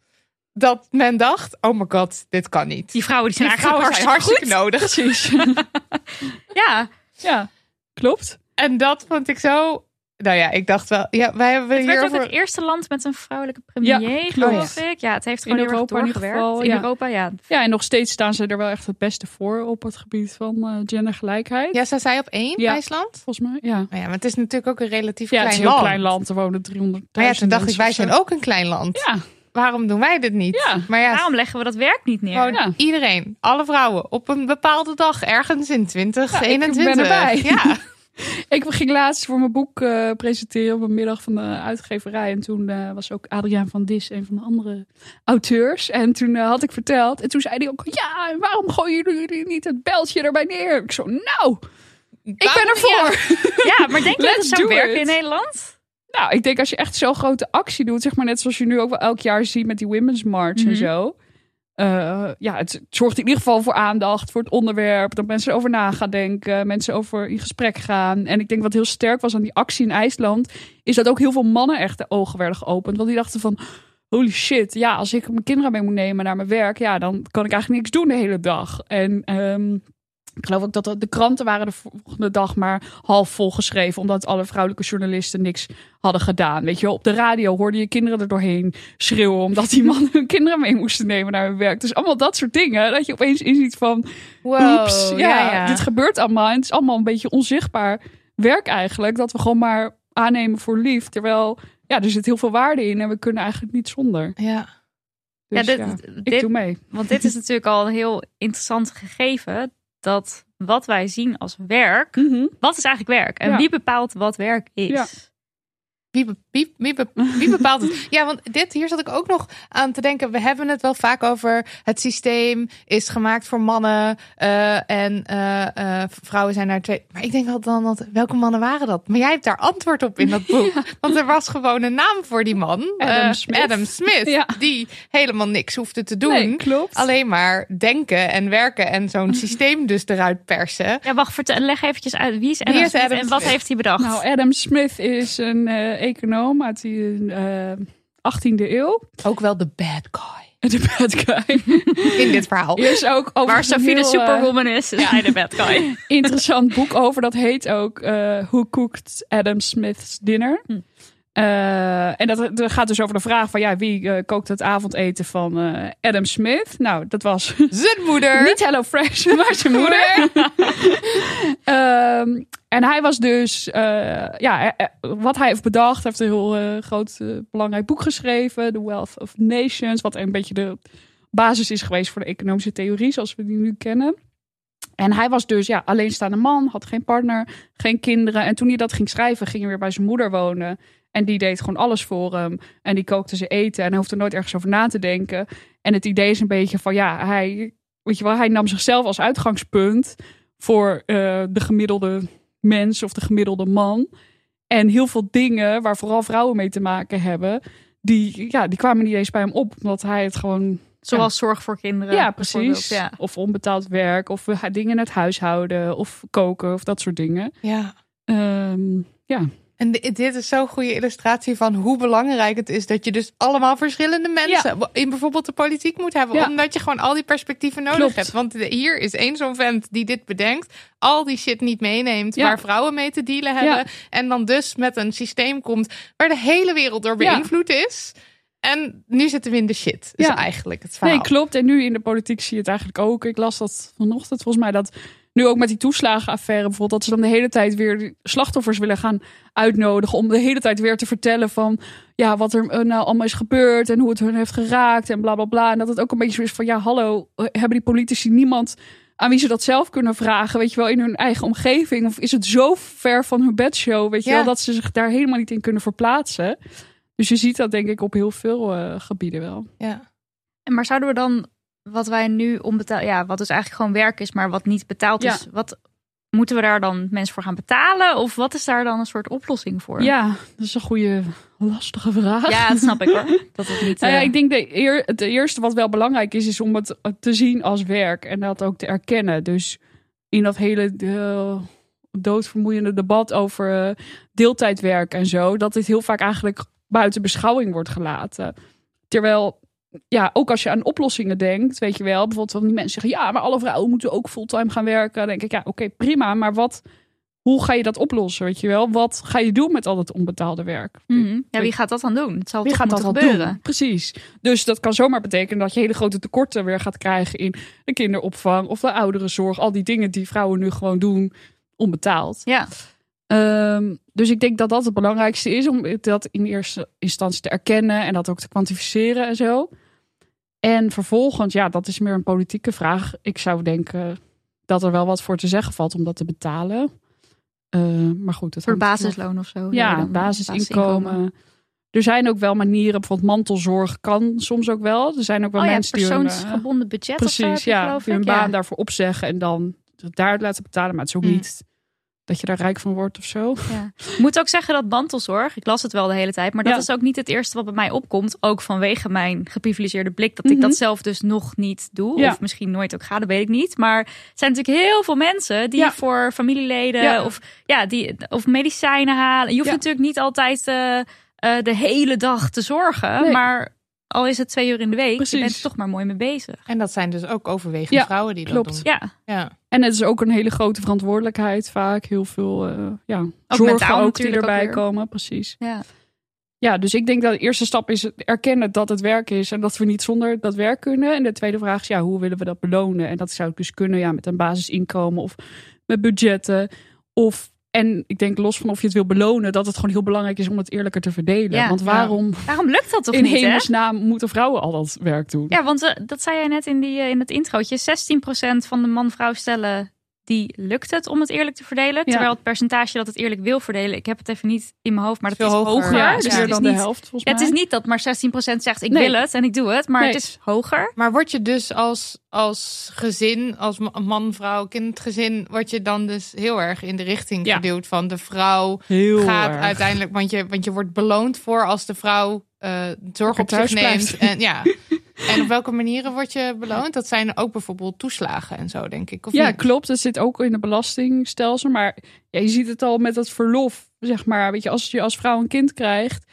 Dat men dacht, oh my god, dit kan niet. Die vrouwen die zijn Die eigenlijk vrouwen zijn hartstikke, hartstikke nodig. Precies. Ja, ja, klopt. En dat vond ik zo... Nou ja, ik dacht wel... Ja, wij hebben het werd ook het eerste land met een vrouwelijke premier, geloof ik. Ja, het heeft gewoon In heel erg Europa in ieder doorgewerkt. geval, in ja. Europa, ja. Ja, en nog steeds staan ze er wel echt het beste voor op het gebied van eh, gendergelijkheid. Ja, zij zei op één, Ja. IJsland. Volgens mij, ja. Nou ja, maar het is natuurlijk ook een relatief Ja, het klein is een heel land. klein land. Er wonen 300 Maar ja, toen dacht ik, wij zijn ook een klein land. Ja, Waarom doen wij dit niet? Ja. Maar ja, Waarom leggen we dat werk niet neer? gewoon Ja. iedereen, alle vrouwen, op een bepaalde dag, ergens in 2021. ben erbij. Ja. ik ging laatst voor mijn boek eh, presenteren op een middag van de uitgeverij. En toen eh, was ook Adriaan van Dis een van de andere auteurs. En toen eh, had ik verteld. En toen zei hij ook, ja, en waarom gooien jullie niet het beltje erbij neer? Ik zo, nou, ik ben ervoor. Ja, maar denk je dat het zou werken in Nederland? Nou, ik denk als je echt zo'n grote actie doet, zeg maar net zoals je nu ook wel elk jaar ziet met die Women's March en Mhm. zo. Eh, ja, het, zorgt in ieder geval voor aandacht, voor het onderwerp, dat mensen over na gaan denken, mensen over in gesprek gaan. En ik denk wat heel sterk was aan die actie in IJsland, is dat ook heel veel mannen echt de ogen werden geopend. Want die dachten van, holy shit, ja, als ik mijn kinderen mee moet nemen naar mijn werk, ja, dan kan ik eigenlijk niks doen de hele dag. En ehm, ik geloof ook dat de- kranten waren de volgende dag maar half vol geschreven. Omdat alle vrouwelijke journalisten niks hadden gedaan. Weet je op de radio hoorde je kinderen er doorheen schreeuwen. Omdat die mannen hun kinderen mee moesten nemen naar hun werk. Dus allemaal dat soort dingen. Dat je opeens inziet van, Wow, oeps, ja, ja, ja. dit gebeurt allemaal. En het is allemaal een beetje onzichtbaar werk eigenlijk. Dat we gewoon maar aannemen voor lief. Terwijl, ja, er zit heel veel waarde in. En we kunnen eigenlijk niet zonder. Ja. Dus ja, ik dit- doe mee. want dit is natuurlijk al een heel interessant gegeven. Dat wat wij zien als werk, Mhm. wat is eigenlijk werk? En Ja. wie bepaalt wat werk is? Wie, be- wie, wie, be- wie bepaalt het? Ja, want dit, hier zat ik ook nog aan te denken. We hebben het wel vaak over het systeem is gemaakt voor mannen. eh, en eh, eh, vrouwen zijn naar twee. Maar ik denk altijd dan, dat, welke mannen waren dat? Maar jij hebt daar antwoord op in dat boek. Want er was gewoon een naam voor die man. Adam Smith. Adam Smith. Ja. Die helemaal niks hoefde te doen. Nee, klopt. Alleen maar denken en werken en zo'n systeem dus eruit persen. Ja, wacht, vertel, leg eventjes uit. Wie is Adam, Wie is Smith Adam en wat Smith? heeft hij bedacht? Nou, Adam Smith is een eh, econoom uit de eh 18e eeuw. Ook wel de bad guy. de bad guy. In dit verhaal. Is ook over Waar Sophie de heel, eh, superwoman is, is hij de bad guy. interessant boek over. Dat heet ook eh Who Cooked Adam Smith's Dinner. Hm. Eh, en dat, dat gaat dus over de vraag van ja, wie eh, kookt het avondeten van eh, Adam Smith? Nou, dat was Zijn moeder. niet Hello Fresh, maar zijn moeder. Ehm, en hij was dus, ja, wat hij heeft bedacht, heeft een heel groot, belangrijk boek geschreven, The Wealth of Nations, wat een beetje de basis is geweest voor de economische theorie zoals we die nu kennen. En hij was dus ja, alleenstaande man, had geen partner, geen kinderen. En toen hij dat ging schrijven, ging hij weer bij zijn moeder wonen. En die deed gewoon alles voor hem. En die kookte ze eten. En hij hoefde nooit ergens over na te denken. En het idee is een beetje van ja, hij, weet je wel, hij nam zichzelf als uitgangspunt voor eh, de gemiddelde mens of de gemiddelde man. En heel veel dingen waar vooral vrouwen mee te maken hebben, die, ja, die kwamen niet eens bij hem op. Omdat hij het gewoon Zoals zorg voor kinderen. ja, precies. Ja. Of onbetaald werk, of dingen in het huishouden, of koken, of dat soort dingen. Ja. Ehm, ja. En di- dit is zo'n goede illustratie van hoe belangrijk het is dat je dus allemaal verschillende mensen in bijvoorbeeld de politiek moet hebben. Ja. Omdat je gewoon al die perspectieven nodig Klopt. hebt. Want hier is één zo'n vent die dit bedenkt, al die shit niet meeneemt Ja. waar vrouwen mee te dealen hebben. En dan dus met een systeem komt waar de hele wereld door beïnvloed is. En nu zitten we in de shit. Is Ja. eigenlijk het verhaal. Nee, klopt. En nu in de politiek zie je het eigenlijk ook. Ik las dat vanochtend volgens mij dat nu ook met die toeslagenaffaire bijvoorbeeld, dat ze dan de hele tijd weer slachtoffers willen gaan uitnodigen om de hele tijd weer te vertellen van ja, wat er eh, nou allemaal is gebeurd en hoe het hun heeft geraakt en bla bla bla. En dat het ook een beetje zo is van ja, hallo, eh, hebben die politici niemand aan wie ze dat zelf kunnen vragen, weet je wel, in hun eigen omgeving? Of is het zo ver van hun bedshow, weet je Ja. wel, dat ze zich daar helemaal niet in kunnen verplaatsen? Dus je ziet dat denk ik op heel veel eh, gebieden wel. Ja. En Maar zouden we dan, wat wij nu onbetaald, ja, wat dus eigenlijk gewoon werk is, maar wat niet betaald Ja. is, wat moeten we daar dan mensen voor gaan betalen? Of wat is daar dan een soort oplossing voor? Ja, dat is een goede, lastige vraag. ja dat snap ik hoor. Dat het niet. Nou ja, eh, ik denk de eer, het eerste wat wel belangrijk is, is om het te zien als werk en dat ook te erkennen. Dus in dat hele eh, doodvermoeiende debat over eh, deeltijdwerk en zo, dat dit heel vaak eigenlijk buiten beschouwing wordt gelaten. Terwijl, ja, ook als je aan oplossingen denkt, weet je wel, bijvoorbeeld van die mensen zeggen, ja, maar alle vrouwen moeten ook fulltime gaan werken. Dan denk ik, ja, oké, prima, maar wat, hoe ga je dat oplossen, weet je wel? Wat ga je doen met al dat onbetaalde werk? mhm. Ja, wie gaat dat dan doen? Het zal Wie gaat dat dan gebeuren. doen? Precies. Dus dat kan zomaar betekenen dat je hele grote tekorten weer gaat krijgen in de kinderopvang of de ouderenzorg. Al die dingen die vrouwen nu gewoon doen onbetaald. Ja, Ehm, dus ik denk dat dat het belangrijkste is om dat in eerste instantie te erkennen en dat ook te kwantificeren en zo. En vervolgens, ja, dat is meer een politieke vraag. Ik zou denken dat er wel wat voor te zeggen valt om dat te betalen. Eh, maar goed, het voor basisloon of zo. ja, basisinkomen. Er zijn ook wel manieren, bijvoorbeeld mantelzorg kan soms ook wel. Er zijn ook wel Oh ja, mensen die hun, eh, persoonsgebonden budget of zo heb precies, je, ja, die hun baan Ja. daarvoor opzeggen en dan daaruit laten betalen. Maar het is ook Mm. niet dat je daar rijk van wordt of zo. Ja. Ik moet ook zeggen dat mantelzorg, ik las het wel de hele tijd, maar dat Ja. is ook niet het eerste wat bij mij opkomt. Ook vanwege mijn geprivilegeerde blik, dat ik Mhm. dat zelf dus nog niet doe. Ja. Of misschien nooit ook ga, dat weet ik niet. Maar er zijn natuurlijk heel veel mensen die voor familieleden of, ja, die, of medicijnen halen. Je hoeft natuurlijk niet altijd eh, eh, de hele dag te zorgen, Nee. maar al is het twee uur in de week, je Precies. bent er toch maar mooi mee bezig. En dat zijn dus ook overwegend Ja, vrouwen die klopt. dat doen. Ja, Ja. En het is ook een hele grote verantwoordelijkheid vaak. Heel veel uh, ja, Ook zorgen ook die ook erbij komen. Precies. ja. Ja, dus ik denk dat de eerste stap is het erkennen dat het werk is en dat we niet zonder dat werk kunnen. En de tweede vraag is, ja, hoe willen we dat belonen? En dat zou dus kunnen ja, met een basisinkomen of met budgetten. Of, en ik denk los van of je het wil belonen, dat het gewoon heel belangrijk is om het eerlijker te verdelen. Ja, Want ja. waarom Waarom lukt dat toch in niet, hè? hemelsnaam moeten vrouwen al dat werk doen? Ja, want eh, dat zei jij net in, die, eh, in het introotje. 16% van de man-vrouw stellen die lukt het om het eerlijk te verdelen. Ja. Terwijl het percentage dat het eerlijk wil verdelen, ik heb het even niet in mijn hoofd, maar dat Veel is hoger. hoger. Ja, dus is het meer is dan niet, de helft volgens mij. het is niet dat maar 16% zegt ik Nee. wil het en ik doe het, maar Nee. het is hoger. Maar word je dus als, als gezin, als ma- man, vrouw, kindgezin, word je dan dus heel erg in de richting Ja. geduwd van de vrouw heel gaat erg. uiteindelijk, want je, want je wordt beloond voor als de vrouw eh, zorg op zich thuis neemt. En, ja. en op welke manieren word je beloond? Dat zijn ook bijvoorbeeld toeslagen en zo, denk ik. Of Ja, niet? klopt. Dat zit ook in het belastingstelsel. Maar ja, je ziet het al met het verlof. Zeg maar, weet je, als je als vrouw een kind krijgt,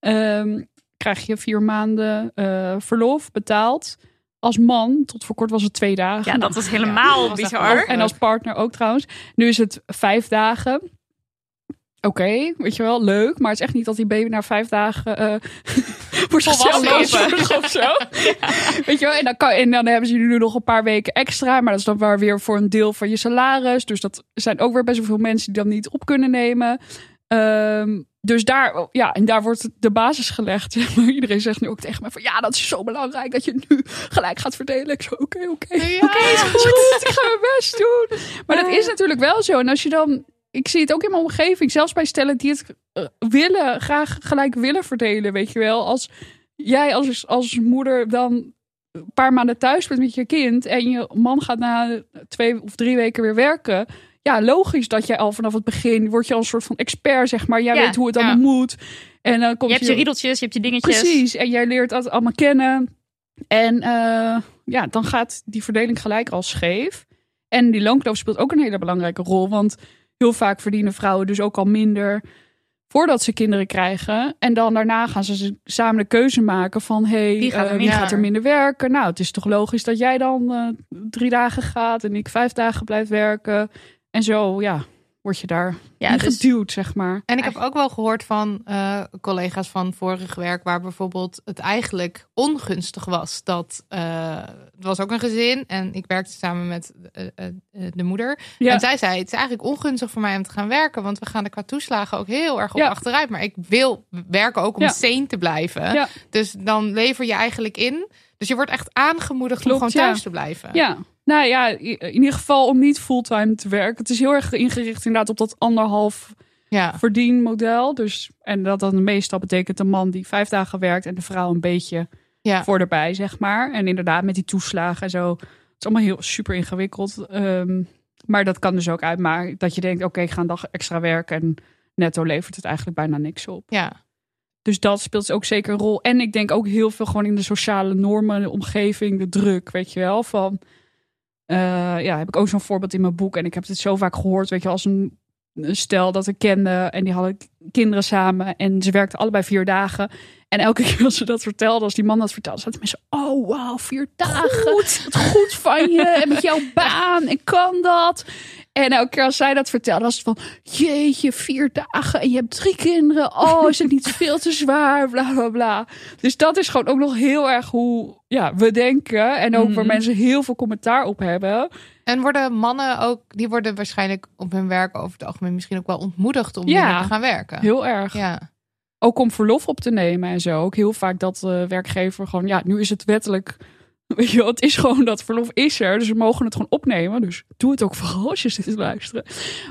ehm, krijg je vier maanden eh, verlof betaald. Als man, tot voor kort was het twee dagen. Ja, dat was helemaal Ja, dat bizar. En als partner ook trouwens. Nu is het vijf dagen. Oké, weet je wel, leuk. Maar het is echt niet dat die baby na vijf dagen voor zichzelf is. of zo. Weet je wel, en dan, kan, en dan hebben ze nu nog een paar weken extra. Maar dat is dan wel weer voor een deel van je salaris. Dus dat zijn ook weer best wel veel mensen die dan niet op kunnen nemen. Ehm, dus daar, ja, en daar wordt de basis gelegd. Iedereen zegt nu ook tegen mij van ja, dat is zo belangrijk dat je nu gelijk gaat verdelen. Ik zo, oké, oké. Ja. Oké, is goed. Ik ga mijn best doen. Maar dat is natuurlijk wel zo. En als je dan, ik zie het ook in mijn omgeving, zelfs bij stellen die het eh, willen, graag gelijk willen verdelen, weet je wel. Als jij als, als moeder dan een paar maanden thuis bent met je kind en je man gaat na twee of drie weken weer werken. Ja, logisch dat jij al vanaf het begin word je al een soort van expert, zeg maar. Jij Ja, weet hoe het ja. allemaal moet. En dan komt Je hebt je riedeltjes, je hebt je dingetjes. Precies, en jij leert dat allemaal kennen. En eh, ja, dan gaat die verdeling gelijk al scheef. En die loonkloof speelt ook een hele belangrijke rol. Want heel vaak verdienen vrouwen dus ook al minder voordat ze kinderen krijgen. En dan daarna gaan ze samen de keuze maken van... hey, Wie gaat er eh, wie minder? gaat er minder werken? Nou, het is toch logisch dat jij dan eh, drie dagen gaat... en ik vijf dagen blijf werken. En zo, ja, word je daar Ja, dus geduwd, zeg maar. En ik heb ook wel gehoord van eh, collega's van vorig werk, waar bijvoorbeeld het eigenlijk ongunstig was. Dat eh, het was ook een gezin en ik werkte samen met eh, de moeder. Ja. En zij zei: Het is eigenlijk ongunstig voor mij om te gaan werken, want we gaan er qua toeslagen ook heel erg op Ja. achteruit. Maar ik wil werken ook om Ja. sane te blijven. Dus dan lever je eigenlijk in. Dus je wordt echt aangemoedigd Klopt, om gewoon thuis te blijven. Ja, nou ja, in ieder geval om niet fulltime te werken. Het is heel erg ingericht inderdaad op dat anderhalf ja. verdienmodel. Dus, en dat dan meestal betekent een man die vijf dagen werkt en de vrouw een beetje ja. voor erbij, zeg maar. En inderdaad met die toeslagen en zo. Het is allemaal heel super ingewikkeld. Ehm, maar dat kan dus ook uitmaken dat je denkt, oké, ik ga een dag extra werken en netto levert het eigenlijk bijna niks op. ja. Dus dat speelt ook zeker een rol. En ik denk ook heel veel gewoon in de sociale normen, de omgeving, de druk, weet je wel. Van, ja, heb ik ook zo'n voorbeeld in mijn boek. En ik heb dit zo vaak gehoord, weet je, als een, een stel dat ik kende. En die hadden kinderen samen. En ze werkten allebei vier dagen. En elke keer als ze dat vertelde, als die man dat vertelde, zaten mensen, oh wauw, vier dagen. Goed. Wat goed van je. En met jouw baan. En kan dat. En elke keer als zij dat vertelde, was het van... Jeetje, vier dagen en je hebt drie kinderen. Oh, is het niet veel te zwaar? Bla, bla, bla. Dus dat is gewoon ook nog heel erg hoe ja, we denken. En ook waar Mhm. mensen heel veel commentaar op hebben. En worden mannen ook, die worden waarschijnlijk op hun werk over het algemeen misschien ook wel ontmoedigd om Ja. te gaan werken. Heel erg. Ja, Ook om verlof op te nemen en zo. Ook heel vaak dat de werkgever gewoon... Ja, nu is het wettelijk... Weet je het is gewoon dat verlof is er. Dus we mogen het gewoon opnemen. Dus doe het ook vooral als je zit te luisteren.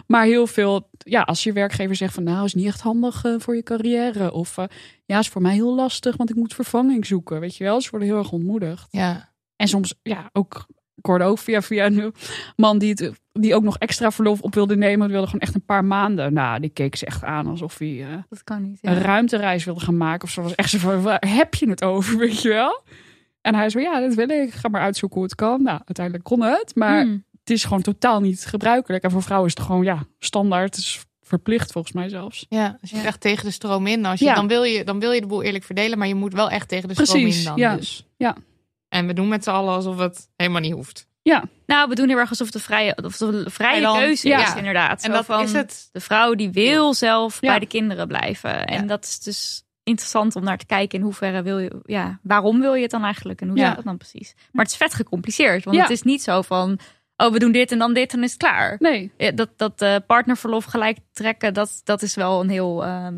Maar heel veel... Ja, als je werkgever zegt van... Nou, is niet echt handig eh, voor je carrière. Of eh, ja, is voor mij heel lastig, want ik moet vervanging zoeken. Weet je wel, ze worden heel erg ontmoedigd. ja. En soms, ja, ook... Ook via via een man die, het, die ook nog extra verlof op wilde nemen. Die wilde gewoon echt een paar maanden. Nou, die keek ze echt aan alsof hij... eh, Dat kan niet. een ruimtereis wilde gaan maken. Of zo was echt zo van, waar heb je het over, weet je wel? En hij zei, ja, dat wil ik. Ga maar uitzoeken hoe het kan. Nou, uiteindelijk kon het. Maar Hmm. het is gewoon totaal niet gebruikelijk. En voor vrouwen is het gewoon, ja, standaard. Het is verplicht volgens mij zelfs. ja. Als je Ja. echt tegen de stroom in, als je, Ja. dan, wil je, dan wil je de boel eerlijk verdelen, maar je moet wel echt tegen de stroom Precies, in dan. ja. Dus. Ja. En we doen met z'n allen alsof het helemaal niet hoeft. Nou, we doen heel erg alsof het een vrije, of een vrije keuze Ja. is, inderdaad. En Zo dat van, is het. De vrouw die wil zelf Ja. bij de kinderen blijven. En Ja. dat is dus interessant om naar te kijken in hoeverre wil je, ja, waarom wil je het dan eigenlijk en hoe Ja. zit dat dan precies? Maar het is vet gecompliceerd, want Ja. het is niet zo van, oh, we doen dit en dan dit en is het klaar. Nee, Ja, dat dat eh, partnerverlof gelijk trekken, dat, dat is wel een heel ehm,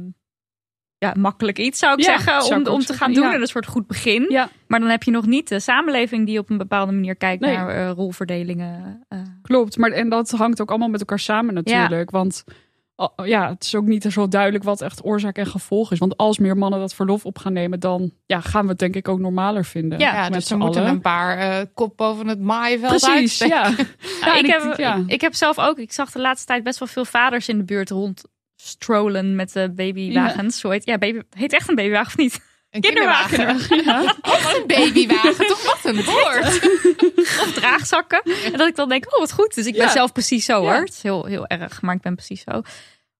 ja, makkelijk iets, zou ik Ja, zeggen, zou om, ik om te gaan doen. ja. En een soort goed begin. ja, Maar dan heb je nog niet de samenleving die op een bepaalde manier kijkt Nee. naar eh, rolverdelingen. eh. klopt. Maar en dat hangt ook allemaal met elkaar samen natuurlijk. Want oh, ja, het is ook niet zo duidelijk wat echt oorzaak en gevolg is. Want als meer mannen dat verlof op gaan nemen, dan ja, gaan we het denk ik ook normaler vinden. Ja, dus z'n er moeten allen. een paar eh, kop boven het maaienveld Precies, ja. Ja, Ja, ik, heb, ik- ja. ik, ik heb zelf ook, ik zag de laatste tijd best wel veel vaders in de buurt rond strollen met de babywagens. Zo heet, ja, baby, heet echt een babywagen of niet? Een Kinderwagen. Ja. Of een babywagen, toch? Wat een woord. Of draagzakken. En dat ik dan denk, oh wat goed. Dus ik ben Ja. zelf precies zo Ja. hoor. Het is heel, heel erg, maar ik ben precies zo.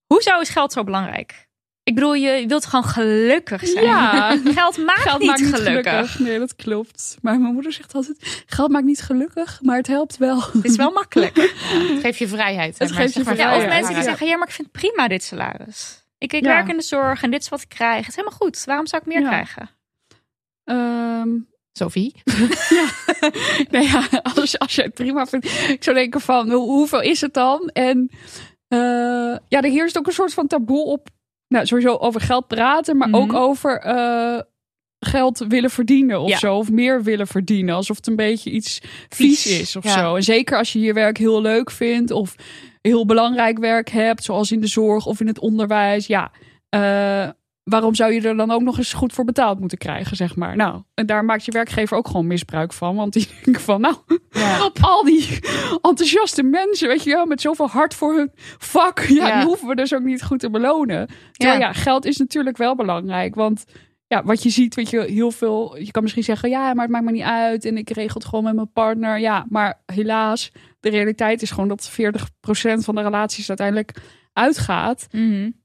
Hoezo is geld zo belangrijk? Ik bedoel, je wilt gewoon gelukkig zijn. Ja. Geld maakt Geld niet maakt niet gelukkig. gelukkig. Nee, dat klopt. Maar mijn moeder zegt altijd: geld maakt niet gelukkig, maar het helpt wel. Het is wel makkelijk. Het geeft je vrijheid. Het geeft je maar Ja, vrijheid. of mensen die ja. zeggen, ja, maar ik vind het prima dit salaris. Ik, ik Ja. werk in de zorg en dit is wat ik krijg. Het is helemaal goed. Waarom zou ik meer Ja. krijgen? Ehm, Sophie? nee, ja, als, als je het prima vindt. Ik zou denken van, hoe- hoeveel is het dan? En eh, ja, er heerst ook een soort van taboe op, nou, sowieso over geld praten, maar Mhm. ook over eh, geld willen verdienen of Ja. zo. Of meer willen verdienen. Alsof het een beetje iets vies, Vies, is of ja. zo. En zeker als je je werk heel leuk vindt of heel belangrijk werk hebt, zoals in de zorg of in het onderwijs. Ja, eh, waarom zou je er dan ook nog eens goed voor betaald moeten krijgen, zeg maar. Nou, en daar maakt je werkgever ook gewoon misbruik van. Want die denken van, nou, Ja. al die enthousiaste mensen, weet je wel, met zoveel hart voor hun vak. Ja, Ja. die hoeven we dus ook niet goed te belonen. Terwijl ja. geld is natuurlijk wel belangrijk. Want ja, wat je ziet, weet je, heel veel. Je kan misschien zeggen, ja, maar het maakt me niet uit. En ik regel het gewoon met mijn partner. Ja, maar helaas, de realiteit is gewoon dat 40% van de relaties uiteindelijk uitgaat.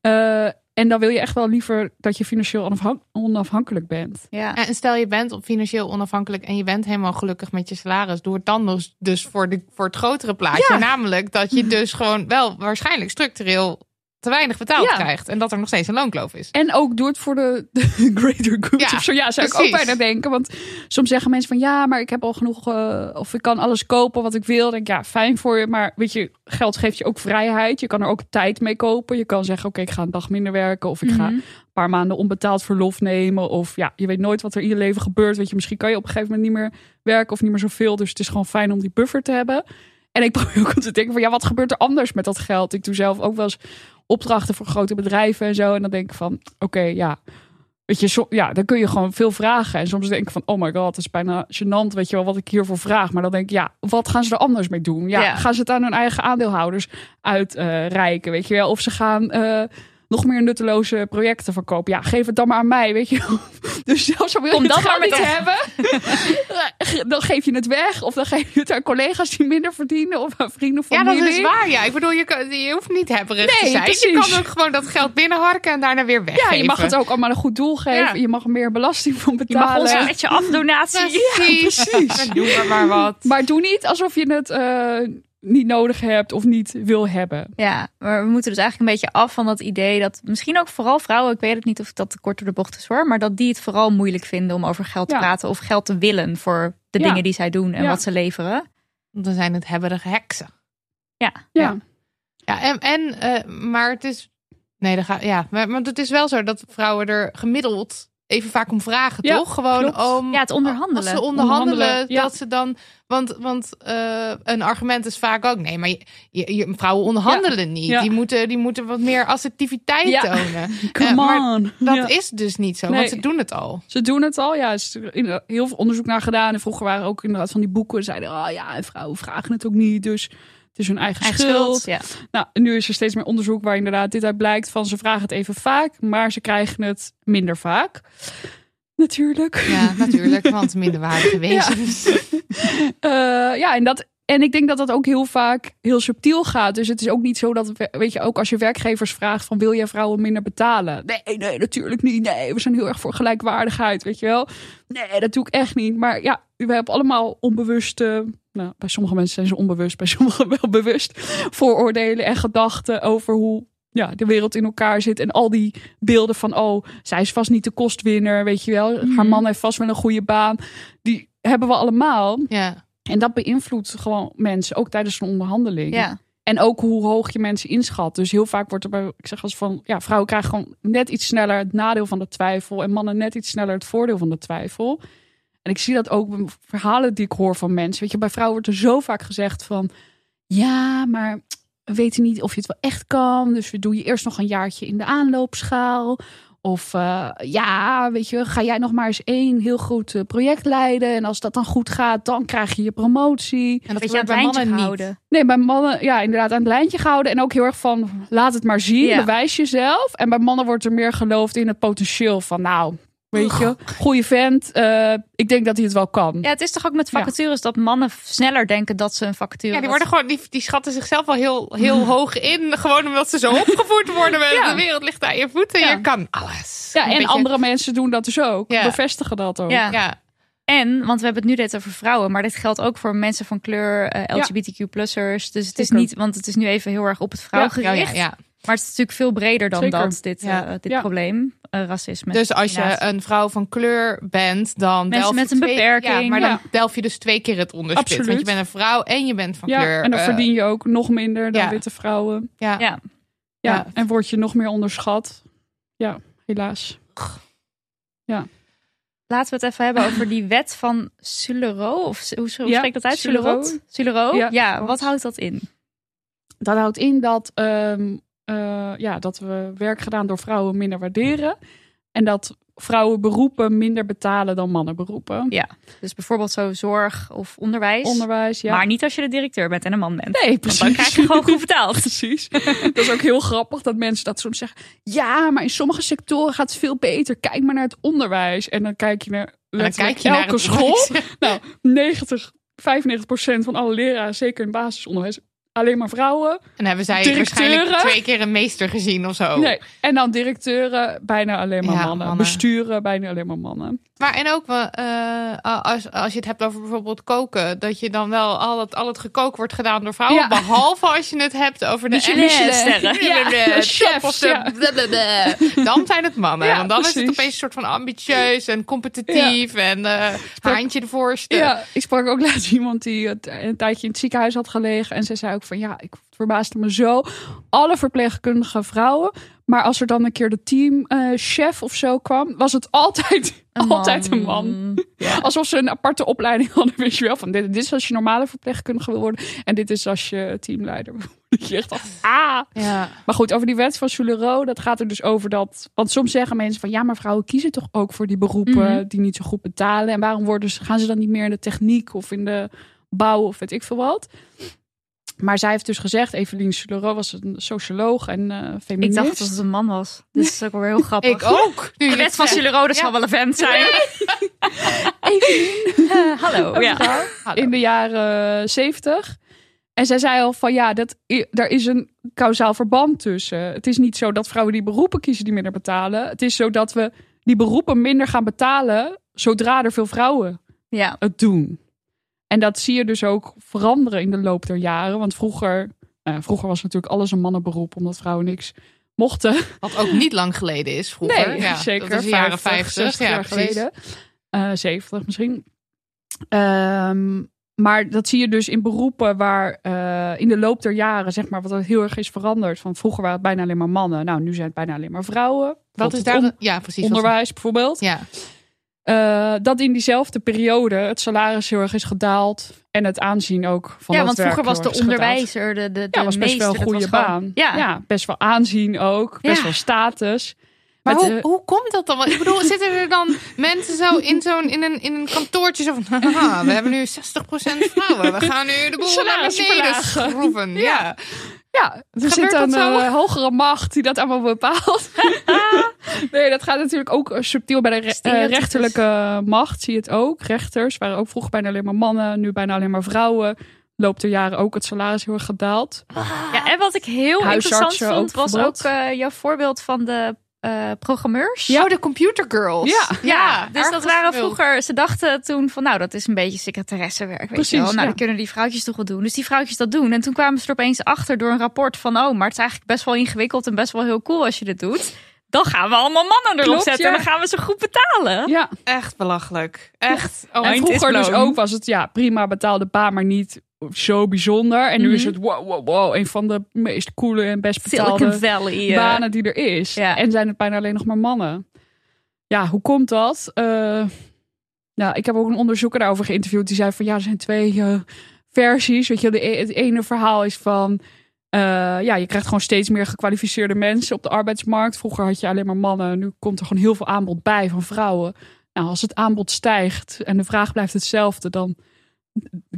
Eh, en dan wil je echt wel liever dat je financieel onafhan- onafhankelijk bent. Ja. En stel je bent op financieel onafhankelijk en je bent helemaal gelukkig met je salaris. Doe het dan dus, dus voor, de, voor het grotere plaatje. Ja. Namelijk dat je dus gewoon wel waarschijnlijk structureel te weinig betaald Ja. krijgt. En dat er nog steeds een loonkloof is. En ook doe het voor de, de greater good Ja, of zo. Ja, zou ik ook bijna denken. Want soms zeggen mensen van ja, maar ik heb al genoeg. eh, of ik kan alles kopen wat ik wil. Dan denk ik, ja, fijn voor je. Maar weet je, geld geeft je ook vrijheid. Je kan er ook tijd mee kopen. Je kan zeggen, oké, ik ga een dag minder werken. Of ik ga Mhm. een paar maanden onbetaald verlof nemen. Of ja, je weet nooit wat er in je leven gebeurt. Weet je, misschien kan je op een gegeven moment niet meer werken of niet meer zoveel. Dus het is gewoon fijn om die buffer te hebben. En ik probeer ook te denken van ja, wat gebeurt er anders met dat geld? Ik doe zelf ook wel eens opdrachten voor grote bedrijven en zo. En dan denk ik van, oké, ja. Weet je, so- ja, dan kun je gewoon veel vragen. En soms denk ik van, oh my god, het is bijna gênant, weet je wel, wat ik hiervoor vraag. Maar dan denk ik, ja, wat gaan ze er anders mee doen? Ja, Ja. gaan ze het aan hun eigen aandeelhouders uitreiken, weet je wel? Of ze gaan eh, nog meer nutteloze projecten verkopen. Ja, geef het dan maar aan mij, weet je. Dus zelfs al wil Kom je dan het maar niet een- hebben, dan geef je het weg. Of dan geef je het aan collega's die minder verdienen. Of aan vrienden van Ja, dat is waar. Ja, ik bedoel, je, kan, je hoeft niet hebberig te Nee, zijn. Je kan ook gewoon dat geld binnenharken en daarna weer weggeven. Ja, je mag het ook allemaal een goed doel geven. Ja. Je mag er meer belasting van Je mag betalen. ons met je afdonatie. Precies. precies. Doe maar, maar wat. Maar doe niet alsof je het eh, niet nodig hebt of niet wil hebben. Ja, maar we moeten dus eigenlijk een beetje af van dat idee dat misschien ook vooral vrouwen, ik weet het niet of dat te kort door de bocht is hoor, maar dat die het vooral moeilijk vinden om over geld te Ja. praten of geld te willen voor de Ja. dingen die zij doen en Ja. wat ze leveren. Dan zijn het hebberige heksen. Ja, Ja, en, en eh, maar het is. Nee, dat gaat. Ja, maar, maar het is wel zo dat vrouwen er gemiddeld even vaak om vragen, Ja, toch? Gewoon klopt. om. Ja, het onderhandelen. Als ze onderhandelen, Onderhandelen, ja. dat ze dan. Want, want eh, een argument is vaak ook. Nee, maar je, je, je- vrouwen onderhandelen niet. Ja. Die, moeten, die moeten wat meer assertiviteit Ja. tonen. Come Eh, maar on. Dat Ja. is dus niet zo, Nee. want ze doen het al. Ze doen het al, ja. Er is inderdaad heel veel onderzoek naar gedaan. En vroeger waren ook inderdaad van die boeken. en zeiden, oh ja, en vrouwen vragen het ook niet. Dus het is hun eigen, Eigen schuld. schuld. Ja. Nou, nu is er steeds meer onderzoek waar inderdaad dit uit blijkt. Van ze vragen het even vaak, maar ze krijgen het minder vaak. Natuurlijk. Ja, natuurlijk, want minderwaardige wezens. Eh, ja, en, dat, en ik denk dat dat ook heel vaak heel subtiel gaat. Dus het is ook niet zo dat, we- weet je, ook als je werkgevers vraagt van wil jij vrouwen minder betalen? Nee, nee, natuurlijk niet. Nee, we zijn heel erg voor gelijkwaardigheid, weet je wel. Nee, dat doe ik echt niet. Maar ja, we hebben allemaal onbewuste, nou, bij sommige mensen zijn ze onbewust, bij sommigen wel bewust, vooroordelen en gedachten over hoe ja, de wereld in elkaar zit. En al die beelden van, oh, zij is vast niet de kostwinner, weet je wel. Haar Mhm. man heeft vast wel een goede baan. Die hebben we allemaal. Ja. En dat beïnvloedt gewoon mensen, ook tijdens een onderhandeling. Ja. En ook hoe hoog je mensen inschat. Dus heel vaak wordt er bij, ik zeg als van, ja, vrouwen krijgen gewoon net iets sneller het nadeel van de twijfel. En mannen net iets sneller het voordeel van de twijfel. En ik zie dat ook bij verhalen die ik hoor van mensen. Weet je, bij vrouwen wordt er zo vaak gezegd van, ja, maar we weten niet of je het wel echt kan. Dus we doen je eerst nog een jaartje in de aanloopschaal. Of eh, ja, weet je, ga jij nog maar eens één heel groot eh, project leiden. En als dat dan goed gaat, dan krijg je je promotie. En dat het bij lijntje mannen niet. gehouden. Nee, bij mannen, ja, inderdaad aan het lijntje gehouden. En ook heel erg van, laat het maar zien, Ja. bewijs jezelf. En bij mannen wordt er meer geloofd in het potentieel van, nou, Weet je, goede vent. eh, ik denk dat hij het wel kan. Ja, het is toch ook met vacatures dat mannen sneller denken dat ze een vacature... Ja, die, worden gewoon, die, die schatten zichzelf wel heel, heel hoog in. Gewoon omdat ze zo opgevoed worden. Met Ja. De wereld ligt aan je voeten. Ja. Je kan alles. Ja, Een en beetje- andere mensen doen dat dus ook. Ja. Bevestigen dat ook. Ja. Ja, En, want we hebben het nu net over vrouwen, maar dit geldt ook voor mensen van kleur, eh, LGBTQ-plussers. Dus het is niet, want het is nu even heel erg op het vrouw Ja, ja, gericht. ja, ja. Maar het is natuurlijk veel breder dan Zeker. dat, dit, Ja. eh, dit Ja. probleem, eh, racisme. Dus als je een vrouw van kleur bent, dan Mensen delf je met een twee- beperking. Ja, maar dan Ja. delf je dus twee keer het onderspit. Absoluut. Want je bent een vrouw en je bent van Ja, kleur. en dan eh, verdien je ook nog minder dan ja. witte vrouwen. ja. ja. Ja, Ja. en word je nog meer onderschat. Ja, helaas. Laten we het even hebben over die wet van Sulero. Of hoe, hoe Ja, spreekt dat uit? Sulero. Ja, Ja, wat houdt dat in? Dat houdt in dat, ehm, eh, ja, dat we werk gedaan door vrouwen minder waarderen. En dat vrouwen beroepen minder betalen dan mannen beroepen. Ja, dus bijvoorbeeld zo zorg of onderwijs. Onderwijs, ja. Maar niet als je de directeur bent en een man bent. nee, Want precies. dan krijg je gewoon goed betaald. Precies. dat is ook heel grappig dat mensen dat soms zeggen. Ja, maar in sommige sectoren gaat het veel beter. Kijk maar naar het onderwijs. En dan kijk je naar, dan kijk je naar elke school. Nou, 90, 95 procent van alle leraren, zeker in basisonderwijs, alleen maar vrouwen. En hebben zij waarschijnlijk twee keer een meester gezien of zo. Nee. En dan directeuren, bijna alleen maar Ja, mannen. mannen. Besturen, bijna alleen maar mannen. Maar en ook wel, eh, als, als je het hebt over bijvoorbeeld koken, dat je dan wel al het, al het gekookt wordt gedaan door vrouwen. Ja. Behalve als je het hebt over de Michelin- sterren. Ja, de chefs, top of de ja. blablabla. Dan zijn het mannen. Ja, want dan is het opeens een soort van ambitieus en competitief en eh haantje de voorste. Ja, ik sprak ook laatst iemand die een tijdje in het ziekenhuis had gelegen. En ze zei ook van ja, ik verbaasde me zo. Alle verpleegkundige vrouwen. Maar als er dan een keer de teamchef of zo kwam, was het altijd, altijd een man. Alsof ze een aparte opleiding hadden, weet je wel. Van dit, dit is als je normale verpleegkundige wil worden. En dit is als je teamleider wil worden. Je echt ah. Ja. Maar goed, over die wet van Soulero, dat gaat er dus over dat... Want soms zeggen mensen van, ja, maar vrouwen kiezen toch ook voor die beroepen Mhm. die niet zo goed betalen. En waarom worden ze, gaan ze dan niet meer in de techniek of in de bouw of weet ik veel wat? Maar zij heeft dus gezegd, Evelien Soulero was een socioloog en eh feminist. Ik dacht dat het een man was. Dus dat is ook wel heel grappig. Ik ook. Nu het van. Sulero, dat Ja. zal wel een vent zijn. Eh, hallo. Ja. in de jaren zeventig. En zij zei al van ja, dat, daar is een kausaal verband tussen. Het is niet zo dat vrouwen die beroepen kiezen die minder betalen. Het is zo dat we die beroepen minder gaan betalen zodra er veel vrouwen ja. het doen. En dat zie je dus ook veranderen in de loop der jaren. Want vroeger, ja, vroeger was natuurlijk alles een mannenberoep, omdat vrouwen niks mochten. Wat ook niet lang geleden is vroeger. Nee, ja, zeker. Dat is de jaren 50, 50. 60 ja, jaar geleden. Eh 70 misschien. Ehm, maar dat zie je dus in beroepen waar eh, in de loop der jaren, zeg maar, wat er heel erg is veranderd. Van vroeger waren het bijna alleen maar mannen. Nou, nu zijn het bijna alleen maar vrouwen. Wat is daar? ja, precies. onderwijs bijvoorbeeld. Ja. Eh, dat in diezelfde periode het salaris heel erg is gedaald. En het aanzien ook van ja, want vroeger was de onderwijzer, de, de, de Ja, was best wel een goede gewoon- baan. Ja. best wel aanzien ook. Best Ja. wel status. Maar Met, hoe, hoe komt dat dan? Want ik bedoel, zitten er dan mensen zo in zo'n in een, in een kantoortje zo van, haha, we hebben nu 60% vrouwen. We gaan nu de boel naar beneden schroeven. Ja. Ja, er Gebeurt zit dat een eh, hogere macht die dat allemaal bepaalt. nee, dat gaat natuurlijk ook eh, subtiel bij de re- eh, rechterlijke macht. Zie je het ook. Rechters waren ook vroeger bijna alleen maar mannen, nu bijna alleen maar vrouwen. Loopt er jaren ook het salaris heel erg gedaald. Ja, en wat ik heel interessant vond, was ook jouw voorbeeld van de eh, programmeurs. Oh, de computer girls. Ja. Ja, dus dat waren vroeger. Ze dachten toen van, nou, dat is een beetje secretaressewerk, weet Precies, je wel. Nou, ja. dan kunnen die vrouwtjes toch wel doen. Dus die vrouwtjes dat doen. En toen kwamen ze er opeens achter door een rapport van, oh, maar het is eigenlijk best wel ingewikkeld en best wel heel cool als je dit doet. Dan gaan we allemaal mannen erop Klopt, zetten ja. en dan gaan we ze goed betalen. Ja, Echt belachelijk. Echt. Oh, en vroeger dus ook was het ja, prima betaalde baan, maar niet zo bijzonder. En nu Mhm. is het wow, wow, wow, een van de meest coole en best betaalde Valley. eh, banen die er is. Ja. En zijn het bijna alleen nog maar mannen. Ja, hoe komt dat? Eh, nou, ik heb ook een onderzoeker daarover geïnterviewd. Die zei van ja, er zijn twee eh, versies. Weet je, de, e- het ene verhaal is van ja, je krijgt gewoon steeds meer gekwalificeerde mensen op de arbeidsmarkt. Vroeger had je alleen maar mannen. Nu komt er gewoon heel veel aanbod bij van vrouwen. Nou, als het aanbod stijgt en de vraag blijft hetzelfde, dan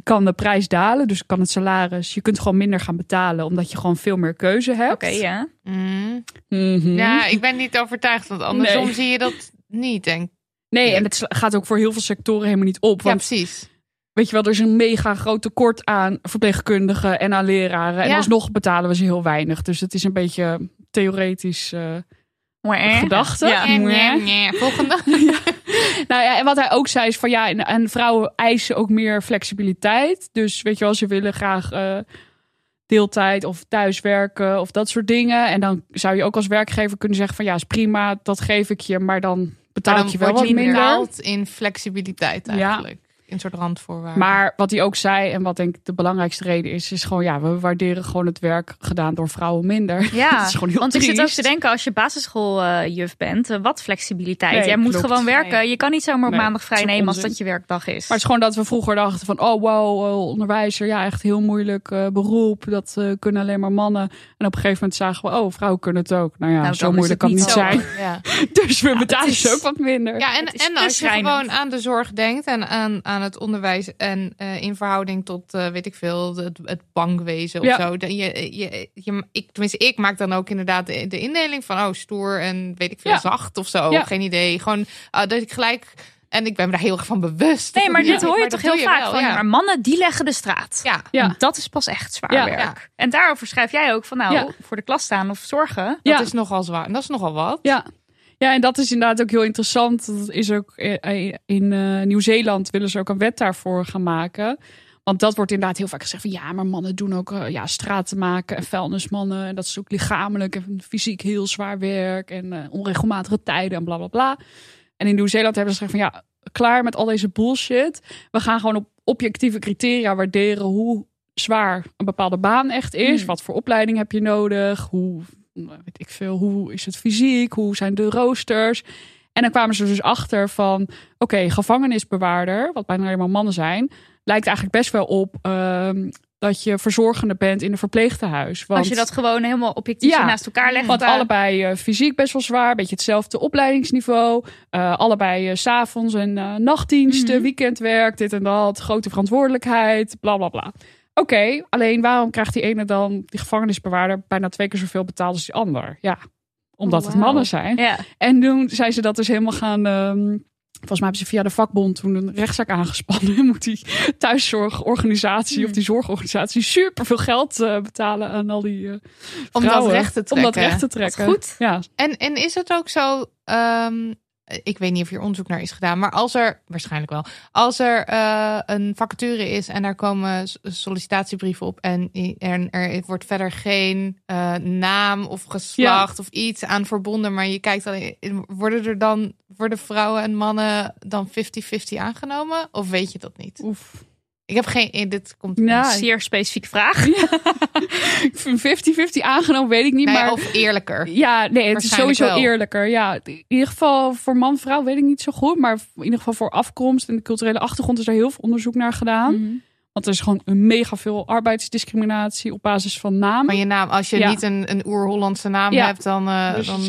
kan de prijs dalen. Dus kan het salaris. Je kunt gewoon minder gaan betalen, omdat je gewoon veel meer keuze hebt. Oké, ja. Mm. Mhm. Ja, ik ben niet overtuigd, want andersom Nee. zie je dat niet, denk Nee, en het gaat ook voor heel veel sectoren helemaal niet op. Ja, Want precies. weet je wel, er is een mega groot tekort aan verpleegkundigen en aan leraren. En Ja. alsnog betalen we ze heel weinig. Dus het is een beetje theoretisch eh, gedachte. Ja. Nee, nee, nee. Volgende. Nou ja, en wat hij ook zei is van ja, en, en vrouwen eisen ook meer flexibiliteit. Dus weet je wel, ze willen graag eh, deeltijd of thuiswerken of dat soort dingen. En dan zou je ook als werkgever kunnen zeggen van ja, is prima, dat geef ik je, maar dan betaal Maar ik dan je wel wat je minder. in flexibiliteit eigenlijk. Een soort randvoorwaarden. Maar wat hij ook zei, en wat denk ik de belangrijkste reden is, is gewoon ja, we waarderen gewoon het werk gedaan door vrouwen minder. Ja, dat is gewoon heel want ik zit ook triest. te denken, als je basisschooljuf bent, eh, wat flexibiliteit. Nee, Jij moet gewoon werken. Nee. Je kan niet zomaar op Nee, maandag vrij nemen als dat je werkdag is. Maar het is gewoon dat we vroeger dachten van, oh wow, eh, onderwijzer, ja, echt heel moeilijk eh, beroep. Dat eh, kunnen alleen maar mannen. En op een gegeven moment zagen we, oh, vrouwen kunnen het ook. Nou ja, Nou, zo moeilijk het kan het niet zijn. ja. Dus we betalen is- ze ook wat minder. Ja, en, en als je gewoon aan de zorg denkt en aan, aan het onderwijs en eh, in verhouding tot, eh, weet ik veel, het, het bankwezen of Ja. zo. Dan je, je, je, ik, tenminste, ik maak dan ook inderdaad de, de indeling van, oh, stoer en weet ik veel, Ja. zacht of zo. Ja. Geen idee. Gewoon ah, dat ik gelijk, en ik ben me daar heel erg van bewust. nee, maar dit hoor je maar toch heel vaak wel, van, maar mannen die leggen de straat. Ja. Ja. En Dat is pas echt zwaar Ja. werk. Ja. En daarover schrijf jij ook van, nou, Ja. voor de klas staan of zorgen. Dat Ja. is nogal zwaar. Dat is nogal wat. Ja. Ja, en dat is inderdaad ook heel interessant. Dat is ook eh, in eh, Nieuw-Zeeland willen ze ook een wet daarvoor gaan maken. Want dat wordt inderdaad heel vaak gezegd van ja, maar mannen doen ook eh, ja, straten maken en vuilnismannen. En dat is ook lichamelijk en fysiek heel zwaar werk en eh, onregelmatige tijden en bla bla bla. En in Nieuw-Zeeland hebben ze gezegd van ja, klaar met al deze bullshit. We gaan gewoon op objectieve criteria waarderen hoe zwaar een bepaalde baan echt is. Hmm. Wat voor opleiding heb je nodig? Hoe, weet ik veel, hoe is het fysiek? Hoe zijn de roosters? En dan kwamen ze dus achter van, oké, gevangenisbewaarder, wat bijna alleen maar mannen zijn, lijkt eigenlijk best wel op ehm, dat je verzorgende bent in een verpleegtehuis. Want, Als je dat gewoon helemaal objectief Ja. naast elkaar legt. want qua- allebei eh, fysiek best wel zwaar, een beetje hetzelfde opleidingsniveau. eh, allebei eh, s s'avonds en eh, nachtdiensten, Mhm. weekendwerk, dit en dat, grote verantwoordelijkheid, bla bla bla. Oké, alleen waarom krijgt die ene dan, die gevangenisbewaarder, bijna twee keer zoveel betaald als die ander? Ja, omdat Oh, het mannen zijn. Ja. En toen zijn ze dat dus helemaal gaan. ehm, volgens mij hebben ze via de vakbond toen een rechtszaak aangespannen. En moet die thuiszorgorganisatie Hmm. of die zorgorganisatie super veel geld eh, betalen aan al die. eh, Om dat recht te Om dat trekken. recht te trekken. goed. Ja, En, en is het ook zo, ehm, ik weet niet of hier onderzoek naar is gedaan, maar als er, waarschijnlijk wel, als er eh, een vacature is en daar komen sollicitatiebrieven op en er, er wordt verder geen eh, naam of geslacht of iets aan verbonden, maar je kijkt dan, worden er dan, worden vrouwen en mannen dan 50-50 aangenomen? Of weet je dat niet? oef. Ik heb geen, eh, dit komt Ja, Zeer specifieke vraag. ik vind 50-50 aangenomen, weet ik niet. Nee, maar of eerlijker. ja, nee, het is sowieso wel. eerlijker. Ja, in ieder geval voor man-vrouw weet ik niet zo goed. Maar in ieder geval voor afkomst en de culturele achtergrond is er heel veel onderzoek naar gedaan. Mhm. Want er is gewoon een mega veel arbeidsdiscriminatie op basis van naam. Van je naam, als je Ja. niet een, een oer-Hollandse naam Ja. hebt, dan, Dus dan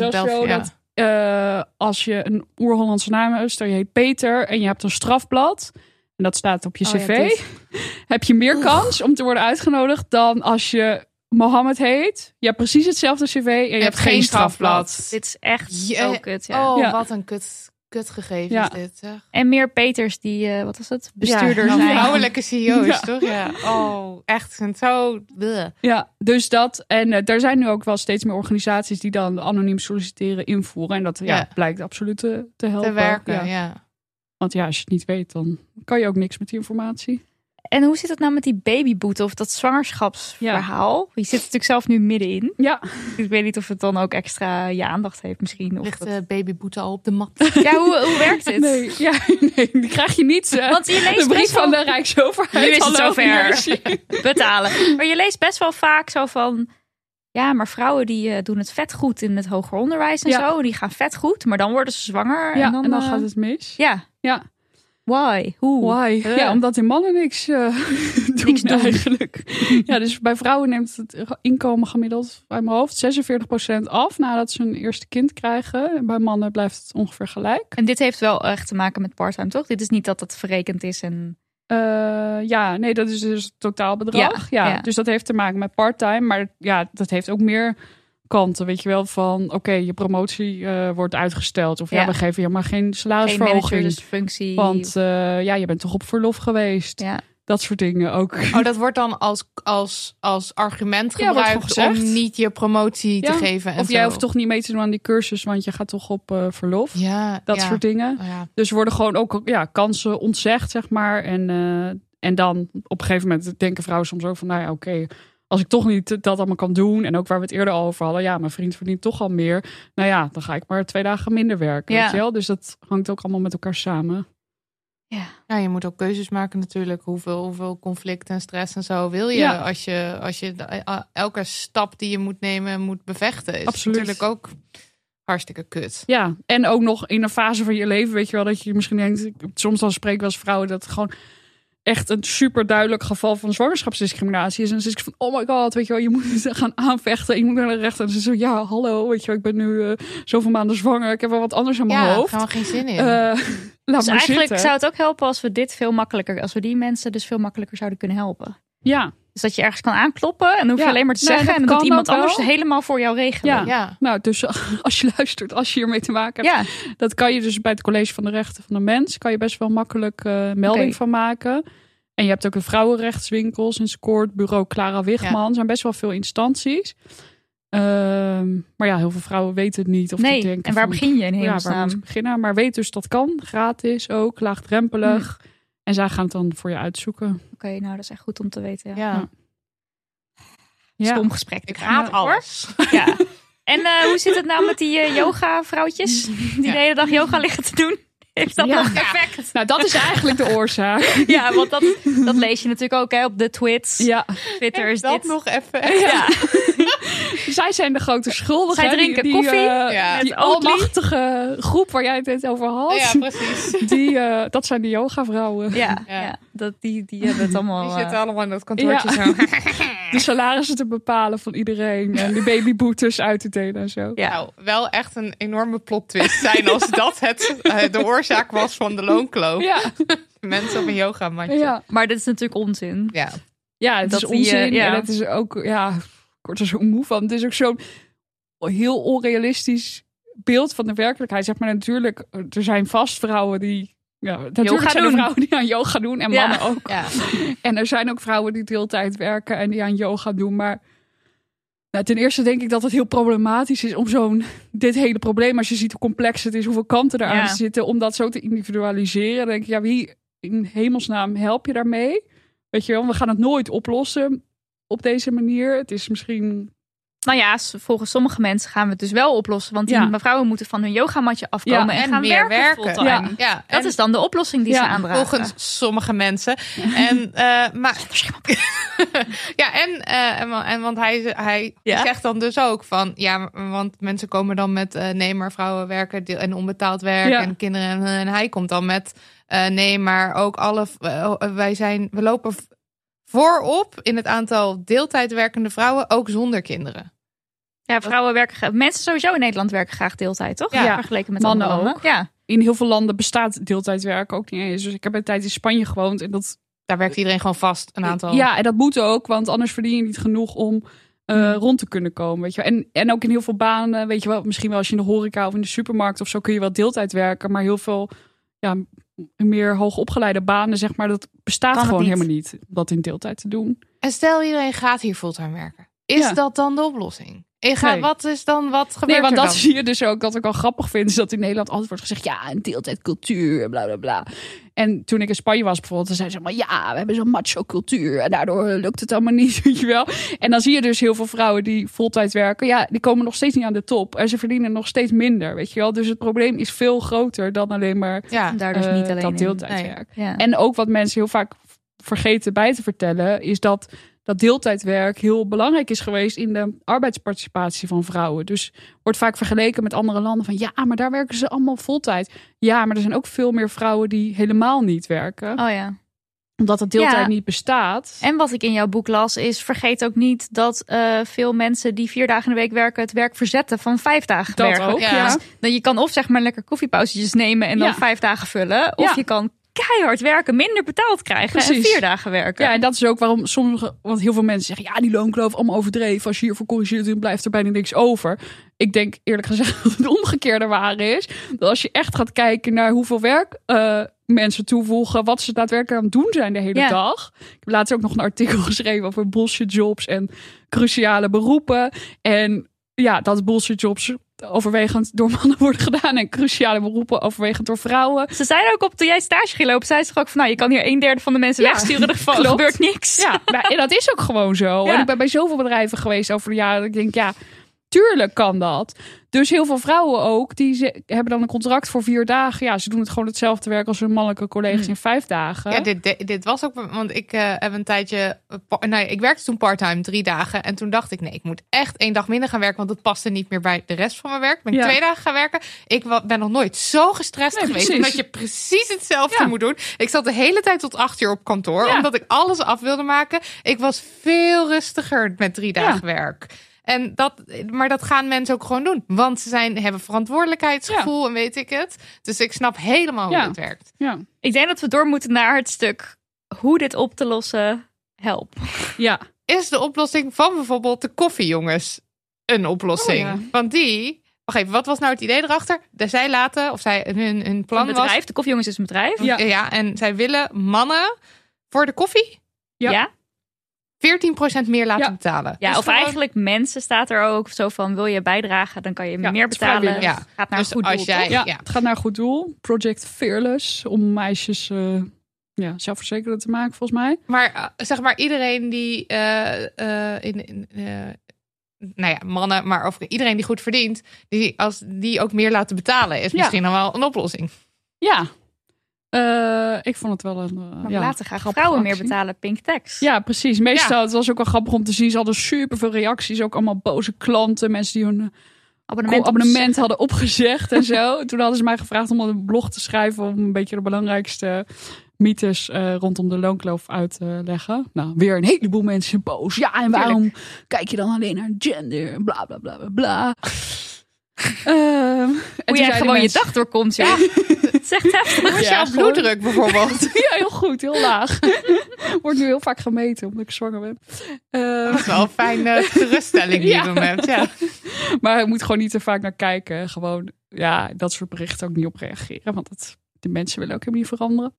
je. dat eh, als je een oer-Hollandse naam hebt, stel je heet Peter en je hebt een strafblad. En dat staat op je Oh ja, cv. heb je meer kans om te worden uitgenodigd dan als je Mohammed heet. Je hebt precies hetzelfde cv en je, hebt geen strafblad. Dit is echt Je- zo kut, ja. Oh, Ja. wat een kut, kut gegeven Ja. is dit. Zeg. En meer Peters die, eh, wat was het, bestuurder ja, zijn. Vrouwelijke CEO's, Ja. toch? Ja. Oh, echt. Zo... bleh. Ja, dus dat. En eh, er zijn nu ook wel steeds meer organisaties die dan anoniem solliciteren invoeren. En dat ja, Ja. blijkt absoluut te, te helpen. Te werken, Ja. Ja. Want ja, als je het niet weet, dan kan je ook niks met die informatie. En hoe zit het nou met die babyboete of dat zwangerschapsverhaal? Je zit natuurlijk zelf nu middenin. Ja, Ik weet niet of het dan ook extra je aandacht heeft misschien. Of Ligt dat- de babyboete al op de mat? Ja, hoe, hoe werkt dit? nee, ja, nee, die krijg je niet. eh, Want je leest de brief best wel- van de Rijksoverheid. Nu is het zover. betalen. Maar je leest best wel vaak zo van... Ja, maar vrouwen die eh, doen het vet goed in het hoger onderwijs en Ja. zo. Die gaan vet goed, maar dan worden ze zwanger. Ja, en dan, eh, gaat het mis. Ja, Ja, why? Hoe? why? Eh. Ja, omdat die mannen niks, eh doen, Niks doen. eigenlijk. ja, dus bij vrouwen neemt het inkomen gemiddeld uit mijn hoofd 46% af nadat ze een eerste kind krijgen. En bij mannen blijft het ongeveer gelijk. En dit heeft wel echt te maken met parttime, toch? Dit is niet dat het verrekend is en... Eh, ja, nee, dat is dus het totaalbedrag. Ja, Ja, ja. Dus dat heeft te maken met part-time. Maar ja, dat heeft ook meer kanten, weet je wel, van oké, je promotie eh, wordt uitgesteld. Of ja. Ja. we geven je maar geen Geen salarisverhoging. managersfunctie. Want eh, ja, je bent toch op verlof geweest. ja. Dat soort dingen ook. Oh, dat wordt dan als, als, als argument gebruikt om niet je promotie te geven. En Of jij hoeft toch niet mee te doen aan die cursus, want je gaat toch op eh, verlof. Ja, Dat soort dingen. Oh. Dus worden gewoon ook ja, kansen ontzegd, zeg maar. En, en dan op een gegeven moment denken vrouwen soms ook van, nou ja, oké, als ik toch niet dat allemaal kan doen. En ook waar we het eerder al over hadden, ja, mijn vriend verdient toch al meer. Nou ja, dan ga ik maar twee dagen minder werken. Ja. Weet je wel? Dus dat hangt ook allemaal met elkaar samen. Ja. Ja, je moet ook keuzes maken natuurlijk. Hoeveel, hoeveel conflict en stress en zo wil je Ja. als je, als je elke stap die je moet nemen moet bevechten. Is Absoluut. natuurlijk ook hartstikke kut. Ja, en ook nog in een fase van je leven, weet je wel, dat je misschien denkt, ik- soms dan spreek ik wel eens vrouwen dat gewoon echt een super duidelijk geval van zwangerschapsdiscriminatie is. En zit ik van, oh my god, weet je wel, je moet het gaan aanvechten, je moet naar de rechter. En ze zo, ja, hallo, weet je wel, ik ben nu eh, zoveel maanden zwanger, ik heb wel wat anders aan mijn Ja, hoofd. gaan we geen zin in. Eh, laat Dus maar eigenlijk zitten. zou het ook helpen als we dit veel makkelijker, als we die mensen dus veel makkelijker zouden kunnen helpen. Ja, Dus dat je ergens kan aankloppen en dan hoef je Ja, alleen maar te nee, zeggen dat en dan doet kan iemand wel. anders helemaal voor jou regelen. Ja. ja. nou, dus als je luistert, als je hiermee te maken hebt, Ja, Dat kan je dus bij het College van de Rechten van de Mens. Kan je best wel makkelijk eh, melding van maken. En je hebt ook de vrouwenrechtswinkels in Scoort, bureau Clara Wigman. Er zijn best wel veel instanties. Ehm, maar ja, heel veel vrouwen weten het niet. Of die nee. denken En waar van, begin je in Ja, waar hemelsnaam? moet ik beginnen? Maar weet dus dat kan. Gratis ook, laagdrempelig. Hm. En zij gaan het dan voor je uitzoeken. Oké, nou dat is echt goed om te weten. Ja. ja. Ja. Stom gesprek. Ik haat alles. Ja. En eh, hoe zit het nou met die eh, yoga-vrouwtjes? Die Ja. de hele dag yoga liggen te doen? Heeft dat Ja. nog effect? Nou, dat is eigenlijk de oorzaak. Ja, want dat, dat lees je natuurlijk ook hè, op de twits. Ja, Twitter is dat dit. nog even. Ja. zij zijn de grote schuldigen. Zij drinken die, die, koffie eh, Ja. die almachtige groep waar jij het net over had. Ja, precies. Die, eh, dat zijn de yoga-vrouwen. Ja, Ja. ja. Dat, die, die hebben het allemaal. Die eh, zitten allemaal in dat kantoortje Ja. zo. De salarissen te bepalen van iedereen. En de babyboetes uit te delen en zo. ja. Nou, wel echt een enorme plot twist zijn als dat het, eh, de oorzaak was van de loonkloof. Ja, Mensen op een yogamatje. ja. Maar dit is natuurlijk onzin. Ja. ja het Dat is die, onzin. eh, ja. En het is ook, ja, word er zo moe van. Het is ook zo'n heel onrealistisch beeld van de werkelijkheid. Zeg maar natuurlijk, er zijn vast vrouwen die... Ja, natuurlijk Yoga zijn er doen. vrouwen die aan yoga doen en Ja. mannen ook. Ja. En er zijn ook vrouwen die deeltijd werken en die aan yoga doen. Maar nou, ten eerste denk ik dat het heel problematisch is om zo'n dit hele probleem, als je ziet hoe complex het is, hoeveel kanten eraan Ja. zitten, om dat zo te individualiseren. Dan denk ik, ja, wie in hemelsnaam help je daarmee? Weet je wel, we gaan het nooit oplossen op deze manier. Het is misschien. Nou ja, volgens sommige mensen gaan we het dus wel oplossen. Want die Ja. mevrouwen moeten van hun yogamatje afkomen Ja, en, En gaan meer werken. werken. Ja. Ja, Dat en is dan de oplossing die Ja, ze aandragen. volgens sommige mensen. En, eh, maar, ja, en, eh, en, wa- en want hij, hij Ja? zegt dan dus ook van, ja, want mensen komen dan met eh, nee, maar vrouwen werken deel- en onbetaald werk Ja. en kinderen. En, en hij komt dan met eh, nee, maar ook alle, eh, wij zijn, we lopen voorop in het aantal deeltijd werkende vrouwen, ook zonder kinderen. Ja, vrouwen werken graag. Mensen sowieso in Nederland werken graag deeltijd, toch? Ja. vergeleken met Mannen ook. Ja. In heel veel landen bestaat deeltijdwerk ook niet eens. Dus ik heb een tijd in Spanje gewoond en dat Daar werkt iedereen gewoon vast een aantal. Ja, en dat moet ook, want anders verdien je niet genoeg om eh, Hmm. rond te kunnen komen. Weet je wel. En, en ook in heel veel banen, weet je wel, misschien wel als je in de horeca of in de supermarkt of zo kun je wel deeltijd werken, maar heel veel ja, meer hoogopgeleide banen, zeg maar, dat bestaat gewoon niet. helemaal niet, dat in deeltijd te doen. En stel iedereen gaat hier fulltime werken. Is Ja. dat dan de oplossing? Ik ga, Nee. Wat is dan, wat gebeurt Nee, want er dat dan? zie je dus ook, wat ik al grappig vind, is dat in Nederland altijd wordt gezegd, ja, een deeltijdcultuur, bla bla bla. En toen ik in Spanje was bijvoorbeeld, dan zeiden ze maar, ja, we hebben zo'n macho cultuur en daardoor lukt het allemaal niet, weet je wel. En dan zie je dus heel veel vrouwen die voltijd werken, ja, die komen nog steeds niet aan de top en ze verdienen nog steeds minder, weet je wel. Dus het probleem is veel groter dan alleen maar Ja, Daar dus eh, niet alleen dat deeltijdwerk. Ja. En ook wat mensen heel vaak vergeten bij te vertellen, is dat dat deeltijdwerk heel belangrijk is geweest in de arbeidsparticipatie van vrouwen. Dus wordt vaak vergeleken met andere landen van ja, maar daar werken ze allemaal voltijd. Ja, maar er zijn ook veel meer vrouwen die helemaal niet werken, Oh ja. omdat het deeltijd Ja. niet bestaat. En wat ik in jouw boek las, is vergeet ook niet dat eh, veel mensen die vier dagen in de week werken, het werk verzetten van vijf dagen dat werken. ook, Ja. ja. Dan je kan of zeg maar lekker koffiepauzetjes nemen en dan Ja. vijf dagen vullen. Of Ja. je kan keihard werken, minder betaald krijgen en vier dagen werken. Ja, en dat is ook waarom sommige, want heel veel mensen zeggen, ja, die loonkloof allemaal overdreven. Als je hiervoor corrigeert, dan blijft er bijna niks over. Ik denk eerlijk gezegd dat het omgekeerde waar is. Dat als je echt gaat kijken naar hoeveel werk eh, mensen toevoegen, wat ze daadwerkelijk aan het doen zijn de hele Ja. dag. Ik heb laatst ook nog een artikel geschreven over bullshit jobs en cruciale beroepen. En ja, dat bullshit jobs overwegend door mannen worden gedaan en cruciale beroepen overwegend door vrouwen. Ze zeiden ook op toen jij stage ging lopen, zei ze ook van nou, je kan hier een derde van de mensen Ja, wegsturen, er klopt. gebeurt niks. Ja, maar, en dat is ook gewoon zo. Ja. En ik ben bij zoveel bedrijven geweest over de jaren. Dat ik denk, ja, tuurlijk kan dat. Dus heel veel vrouwen ook, die ze, hebben dan een contract voor vier dagen. Ja, ze doen het gewoon hetzelfde werk als hun mannelijke collega's in vijf dagen. Ja, dit, dit, dit was ook, want ik eh, heb een tijdje, nou, ja, ik werkte toen parttime drie dagen en toen dacht ik, nee, ik moet echt één dag minder gaan werken, want het paste niet meer bij de rest van mijn werk. Ben ik Ja. twee dagen gaan werken. Ik ben nog nooit zo gestrest Nee, geweest, omdat je precies hetzelfde Ja. moet doen. Ik zat de hele tijd tot acht uur op kantoor, Ja. omdat ik alles af wilde maken. Ik was veel rustiger met drie dagen werk. En dat, maar dat gaan mensen ook gewoon doen. Want ze zijn, hebben verantwoordelijkheidsgevoel en weet ik het. Dus ik snap helemaal hoe het werkt. Ja. Ik denk dat we door moeten naar het stuk hoe dit op te lossen helpt. ja. is de oplossing van bijvoorbeeld de koffiejongens een oplossing. Oh, ja. Want die, wacht even, wat was nou het idee erachter? Dat zij laten, of zij hun, hun plan Een bedrijf, de koffiejongens is een bedrijf. Ja. ja, en zij willen mannen voor de koffie Ja. ja? 14% meer laten Ja. betalen. Ja, Dus of gewoon- eigenlijk mensen staat er ook zo van wil je bijdragen, dan kan je Ja, meer het betalen. vrijwillig. Ja. Gaat naar Dus een goed als doel. jij- toch? Ja, Ja. het gaat naar een goed doel. Project Fearless, om meisjes eh, ja, zelfverzekerder te maken, volgens mij. Maar eh, zeg maar iedereen die eh, eh, in, in eh, nou ja, mannen, maar over iedereen die goed verdient, die als die ook meer laten betalen, is Ja. misschien dan wel een oplossing. Ja. Eh, ik vond het wel een. eh, Maar ja, laten graag grappige vrouwen meer betalen, pink tax. Ja, precies. Meestal, het was ook wel grappig om te zien. Ze hadden superveel reacties. Ook allemaal boze klanten. Mensen die hun abonnement, abonnement, hadden opgezegd en zo. Toen hadden ze mij gevraagd om een blog te schrijven. Om een beetje de belangrijkste mythes eh, rondom de loonkloof uit te leggen. Nou, weer een heleboel mensen boos. Ja, en waarom kijk je dan alleen naar gender? Bla, bla, bla, bla, bla. Ehm, en toen Hoe jij gewoon je dag doorkomt. Ja. Het echt heftig. Ja, jouw bloeddruk bijvoorbeeld? Ja, heel goed, heel laag. Wordt nu heel vaak gemeten omdat ik zwanger ben. Ehm, Dat is wel een fijne geruststelling die je hebt. Ja. Maar je moet gewoon niet te vaak naar kijken. Gewoon, ja, dat soort berichten ook niet op reageren. Want het, de mensen willen ook helemaal niet veranderen.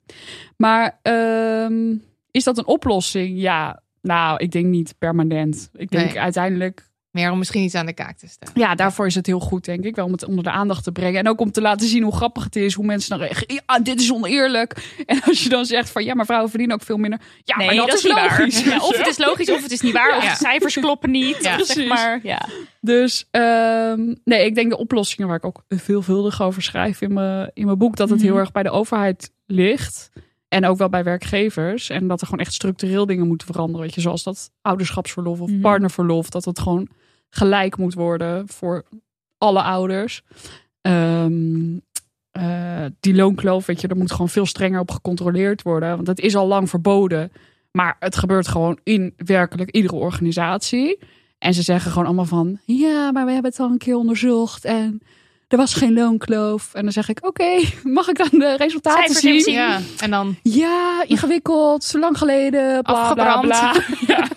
Maar ehm, is dat een oplossing? Ja, nou, ik denk niet permanent. Ik denk Nee. uiteindelijk, Meer om misschien iets aan de kaak te stellen. ja, daarvoor is het heel goed, denk ik. Wel om het onder de aandacht te brengen. En ook om te laten zien hoe grappig het is. Hoe mensen dan reageren. Ja, dit is oneerlijk. En als je dan zegt van, ja, maar vrouwen verdienen ook veel minder. Ja, Nee, maar dat, dat is niet waar. logisch. Ja, of het is logisch, of het is niet waar. Of de cijfers kloppen niet. Ja, zeg maar, ja. Dus ehm, nee, ik denk de oplossingen waar ik ook veelvuldig over schrijf in mijn, in mijn boek, dat het Mhm. heel erg bij de overheid ligt. En ook wel bij werkgevers. En dat er gewoon echt structureel dingen moeten veranderen. Weet je, zoals dat ouderschapsverlof of Mhm. partnerverlof. Dat het gewoon gelijk moet worden voor alle ouders. Ehm, eh, die loonkloof, weet je, er moet gewoon veel strenger op gecontroleerd worden. Want het is al lang verboden. Maar het gebeurt gewoon in werkelijk iedere organisatie. En ze zeggen gewoon allemaal van... Ja, maar we hebben het al een keer onderzocht en er was geen loonkloof. En dan zeg ik, oké, mag ik dan de resultaten zien? Ja, en dan Ja, ingewikkeld, zo lang geleden, bla bla bla. Ja,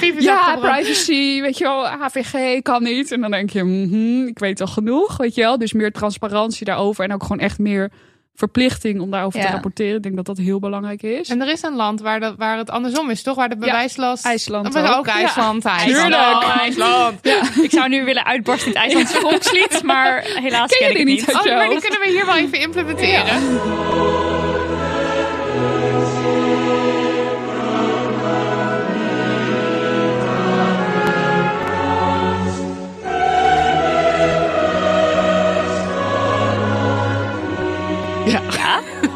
is ja privacy, weet je wel, HVG kan niet. En dan denk je, mhm, ik weet al genoeg, weet je wel. Dus meer transparantie daarover en ook gewoon echt meer verplichting om daarover te Ja. rapporteren. Ik denk dat dat heel belangrijk is. En er is een land waar, dat, waar het andersom is, toch? Waar de bewijslast... IJsland Dat was ook. ook IJsland. Ja. IJsland. Tuurlijk. Oh, IJsland. Ik zou nu willen uitbarsten in het IJslandse volkslied, maar helaas Ken ken, ik die het niet? niet. Oh, je maar die kunnen we hier wel even implementeren.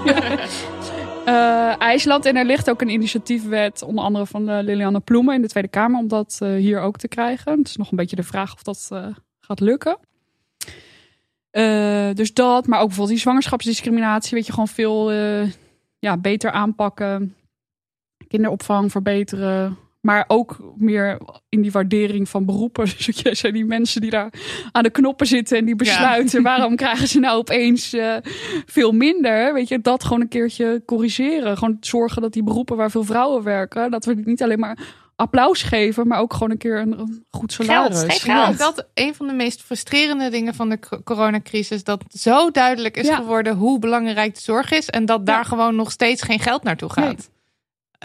Eh, IJsland. En er ligt ook een initiatiefwet, onder andere van eh, Lilianne Ploemen in de Tweede Kamer, om dat eh, hier ook te krijgen. Het is nog een beetje de vraag of dat gaat lukken. Dus dat, maar ook bijvoorbeeld die zwangerschapsdiscriminatie, weet je, gewoon veel ja, beter aanpakken. Kinderopvang verbeteren, Maar ook meer in die waardering van beroepen. Dus jij zijn die mensen die daar aan de knoppen zitten en die besluiten waarom krijgen ze nou opeens eh, veel minder. Weet je, dat gewoon een keertje corrigeren. Gewoon zorgen dat die beroepen waar veel vrouwen werken, dat we niet alleen maar applaus geven, maar ook gewoon een keer een, een goed salaris. denk geld. ook dat een van de meest frustrerende dingen van de co- coronacrisis dat zo duidelijk is Ja. geworden hoe belangrijk de zorg is en dat daar Ja. gewoon nog steeds geen geld naartoe gaat.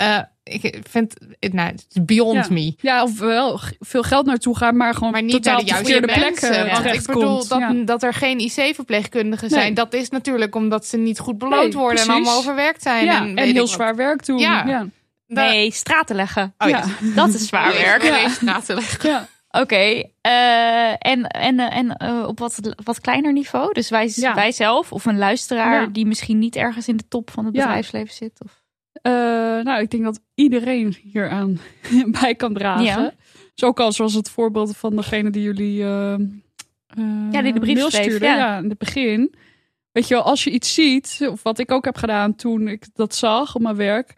Eh, ik vind, nou, het is beyond Ja. me. Ja, of wel veel geld naartoe gaan, maar gewoon Maar niet totaal naar de juiste plekken Want ik bedoel, dat, Ja. dat er geen IC-verpleegkundigen zijn, Nee. dat is natuurlijk omdat ze niet goed beloond Nee, worden en allemaal overwerkt zijn. Ja, en, heel wat. zwaar werk doen. Ja. Nee, straten leggen. Oh ja. Ja. Dat is zwaar werk. Leggen. Oké, eh, en, en, eh, en op wat, wat kleiner niveau? Dus wij, Ja. wij zelf of een luisteraar Ja. die misschien niet ergens in de top van het Ja. bedrijfsleven zit? Of... Eh, nou, ik denk dat iedereen hieraan bij kan dragen. Ja. Dus ook al zoals het voorbeeld van degene die jullie Ja, die de brief mail schreef, stuurde, ja. ja. in het begin. Weet je wel, als je iets ziet, of wat ik ook heb gedaan toen ik dat zag op mijn werk.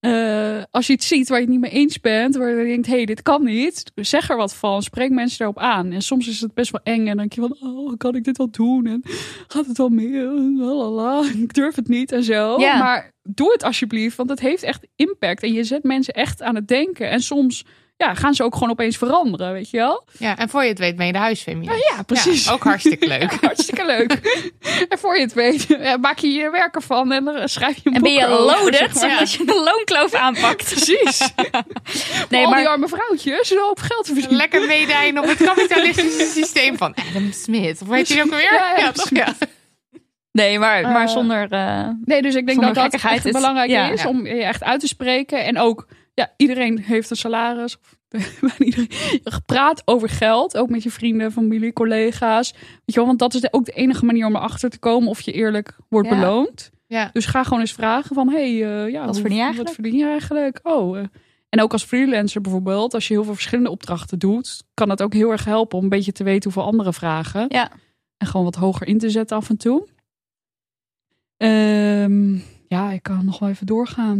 Eh, als je iets ziet waar je het niet mee eens bent, waar je denkt, hé, hey, dit kan niet, zeg er wat van, spreek mensen daarop aan. En soms is het best wel eng en dan denk je van, oh, kan ik dit wel doen? En gaat het wel meer? Lalala, ik durf het niet en zo. Ja. Maar doe het alsjeblieft, want het heeft echt impact. En je zet mensen echt aan het denken. En soms ja, gaan ze ook gewoon opeens veranderen, weet je wel? Ja, en voor je het weet ben je de huisfeminist. Ja, precies. Ja, ook hartstikke leuk. Ja, hartstikke leuk. en voor je het weet, ja, maak je je werk ervan en dan schrijf je een En ben je loaded zeg maar. als je de loonkloof aanpakt? Precies. Nee, Al die maar arme vrouwtjes, een hoop geld te verdienen. Lekker meedijnen op het kapitalistische systeem van Adam Smith. Of weet je ook weer? Ja, ja, toch? Ja. Nee, maar, maar Eh, zonder. eh, Nee, dus ik denk dat dat echt is- belangrijk ja. is Ja. om je echt uit te spreken. En ook, ja, iedereen heeft een salaris. Je praat over geld, ook met je vrienden, familie, collega's. Weet je wel, want dat is de- ook de enige manier om erachter te komen of je eerlijk wordt Ja. beloond. Ja. Dus ga gewoon eens vragen van, hey, eh, ja, Wat verdien je eigenlijk? Verdien je eigenlijk? Oh, eh. en ook als freelancer bijvoorbeeld, als je heel veel verschillende opdrachten doet, kan dat ook heel erg helpen om een beetje te weten hoeveel anderen vragen. ja. En gewoon wat hoger in te zetten af en toe. Ehm, ja, ik kan nog wel even doorgaan.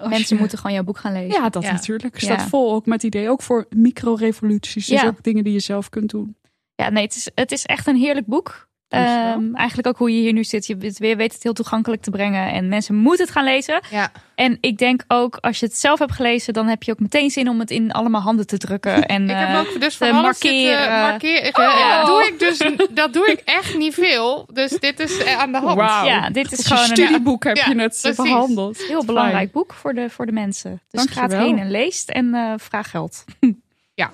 eh, Mensen je- moeten gewoon jouw boek gaan lezen. Ja, dat Ja. natuurlijk. Staat Ja. vol ook met idee. Ook voor micro-revoluties. Dus Ja. ook dingen die je zelf kunt doen. Ja, nee, het is, het is echt een heerlijk boek. Ehm, eigenlijk ook hoe je hier nu zit. Je weet weet het heel toegankelijk te brengen. En mensen moeten het gaan lezen. Ja. En ik denk ook, als je het zelf hebt gelezen, dan heb je ook meteen zin om het in allemaal handen te drukken. En, Ik heb eh, ook dus te van markeren. markeren. Oh. Dat, doe ik dus, dat doe ik echt niet veel. Dus dit is eh, aan de hand. Wauw. ja, dit is gewoon een een studieboek heb Ja, je het precies. behandeld. heel belangrijk boek voor de, voor de mensen. Dus ga Dankjewel. heen en leest en eh, vraag geld. Ja.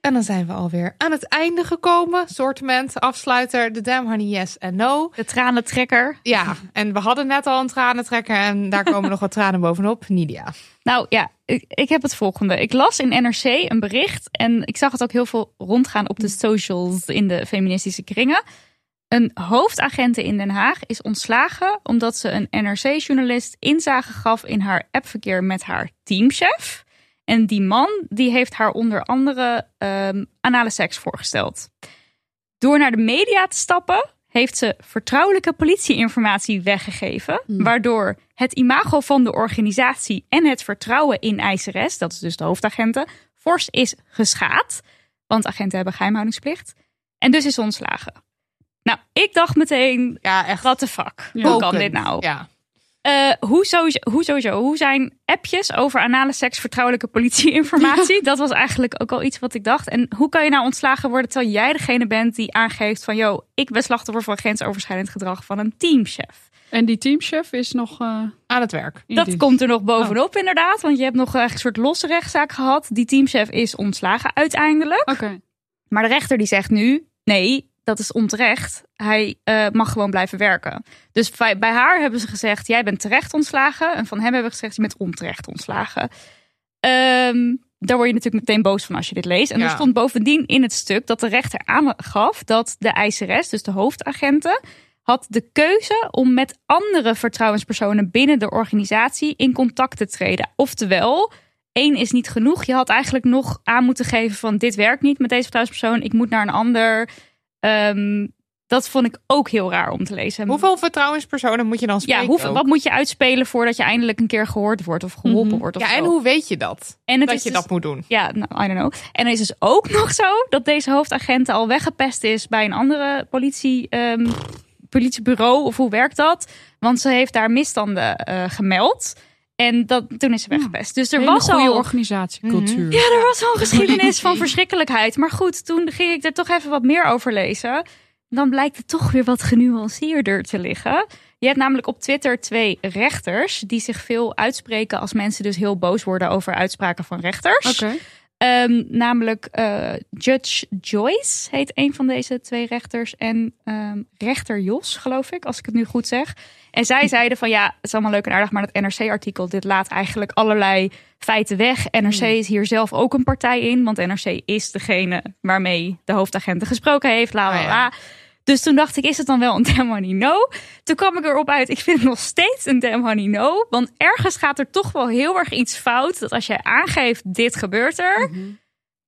En dan zijn we alweer aan het einde gekomen. Sortiment, afsluiter, de Damn Honey Yes en No. De tranentrekker. Ja, en we hadden net al een tranentrekker en daar komen nog wat tranen bovenop. Nidia. Nou ja, ik, ik heb het volgende. Ik las in NRC een bericht en ik zag het ook heel veel rondgaan op de socials in de feministische kringen. Een hoofdagente in Den Haag is ontslagen omdat ze een NRC-journalist inzage gaf in haar appverkeer met haar teamchef. En die man die heeft haar onder andere ehm, anale seks voorgesteld. Door naar de media te stappen heeft ze vertrouwelijke politieinformatie weggegeven, waardoor het imago van de organisatie en het vertrouwen in eiseres, dat is dus de hoofdagenten, fors is geschaad. Want agenten hebben geheimhoudingsplicht. En dus is ontslagen. Nou, ik dacht meteen, Ja, echt. what the fuck? Ja. Hoe kan dit nou? Ja. Eh, hoe, sowieso, hoe sowieso? Hoe zijn appjes over anale seks vertrouwelijke politieinformatie? Dat was eigenlijk ook al iets wat ik dacht. En hoe kan je nou ontslagen worden terwijl jij degene bent die aangeeft van... yo, ik ben slachtoffer van grensoverschrijdend gedrag van een teamchef. En die teamchef is nog eh Aan het werk. Dat dienst. komt er nog bovenop inderdaad. Want je hebt nog eigenlijk een soort losse rechtszaak gehad. Die teamchef is ontslagen uiteindelijk. Oké. Maar de rechter die zegt nu, nee, dat is onterecht. Hij eh, mag gewoon blijven werken. Dus bij, bij haar hebben ze gezegd, jij bent terecht ontslagen. En van hem hebben we gezegd, je bent onterecht ontslagen. Ehm, daar word je natuurlijk meteen boos van als je dit leest. En Ja. er stond bovendien in het stuk dat de rechter aangaf dat de eiseres, dus de hoofdagenten, had de keuze om met andere vertrouwenspersonen binnen de organisatie in contact te treden. Oftewel, één is niet genoeg. Je had eigenlijk nog aan moeten geven van dit werkt niet met deze vertrouwenspersoon. Ik moet naar een ander. Ehm, dat vond ik ook heel raar om te lezen. Hoeveel vertrouwenspersonen moet je dan spreken? Ja, hoeveel, wat moet je uitspelen voordat je eindelijk een keer gehoord wordt of geholpen Mhm. wordt? Of Ja, en hoe weet je dat? En het dat is je dus- dat moet doen. Ja, nou, I don't know. En er is dus ook nog zo dat deze hoofdagent al weggepest is bij een andere politie, ehm, politiebureau. Of hoe werkt dat? Want ze heeft daar misstanden eh, gemeld. En dat, toen is ze weggepest. Dus er Hele was goede al. organisatiecultuur. Ja, er was al een geschiedenis van verschrikkelijkheid. Maar goed, toen ging ik er toch even wat meer over lezen. Dan blijkt het toch weer wat genuanceerder te liggen. Je hebt namelijk op Twitter twee rechters die zich veel uitspreken als mensen dus heel boos worden over uitspraken van rechters. Ehm, namelijk eh, Judge Joyce heet een van deze twee rechters. En ehm, rechter Jos, geloof ik, als ik het nu goed zeg. En zij zeiden van ja, het is allemaal leuk en aardig, maar dat NRC-artikel, dit laat eigenlijk allerlei feiten weg. NRC is hier zelf ook een partij in, want NRC is degene waarmee de hoofdagenten gesproken heeft. La, la, Oh la. Dus toen dacht ik, is het dan wel een damn honey no? Toen kwam ik erop uit, ik vind het nog steeds een damn honey no. Want ergens gaat er toch wel heel erg iets fout. Dat als jij aangeeft, dit gebeurt er.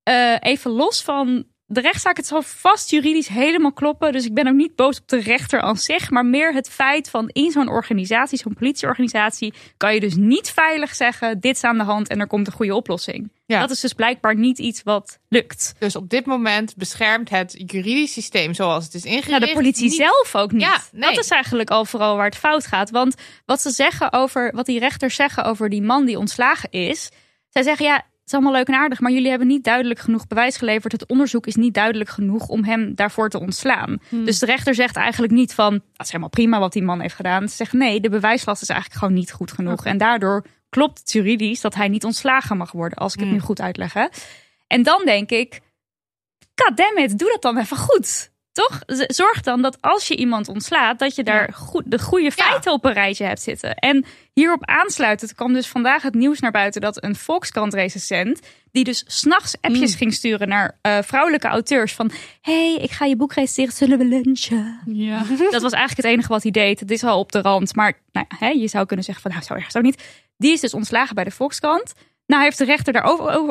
eh, even los van de rechtszaak, het zal vast juridisch helemaal kloppen. Dus ik ben ook niet boos op de rechter aan zich. Maar meer het feit van in zo'n organisatie, zo'n politieorganisatie... kan je dus niet veilig zeggen, dit is aan de hand en er komt een goede oplossing. Ja. Dat is dus blijkbaar niet iets wat lukt. Dus op dit moment beschermt het juridisch systeem zoals het is ingericht. Nou, de politie niet- zelf ook niet. Ja, nee. Dat is eigenlijk al vooral waar het fout gaat. Want wat ze zeggen over, wat die rechters zeggen over die man die ontslagen is. Zij zeggen ja, is allemaal leuk en aardig, maar jullie hebben niet duidelijk genoeg bewijs geleverd. Het onderzoek is niet duidelijk genoeg om hem daarvoor te ontslaan. Dus de rechter zegt eigenlijk niet van, dat is helemaal prima wat die man heeft gedaan. Ze zegt nee, de bewijslast is eigenlijk gewoon niet goed genoeg. En daardoor klopt het juridisch dat hij niet ontslagen mag worden, als ik het nu goed uitleg. hè. En dan denk ik, God damn it, doe dat dan even goed. Toch? Zorg dan dat als je iemand ontslaat, dat je daar goed, de goede feiten op een rijtje hebt zitten. En hierop aansluitend kwam dus vandaag het nieuws naar buiten dat een Volkskrant-recensent, die dus s'nachts appjes ging sturen naar eh, vrouwelijke auteurs van, hey, ik ga je boek recenseren, zullen we lunchen? Ja. Dat was eigenlijk het enige wat hij deed. Het is al op de rand, maar nou, hè, je zou kunnen zeggen van, nou, zo erg ook niet. Die is dus ontslagen bij de Volkskrant. Nou heeft de rechter daar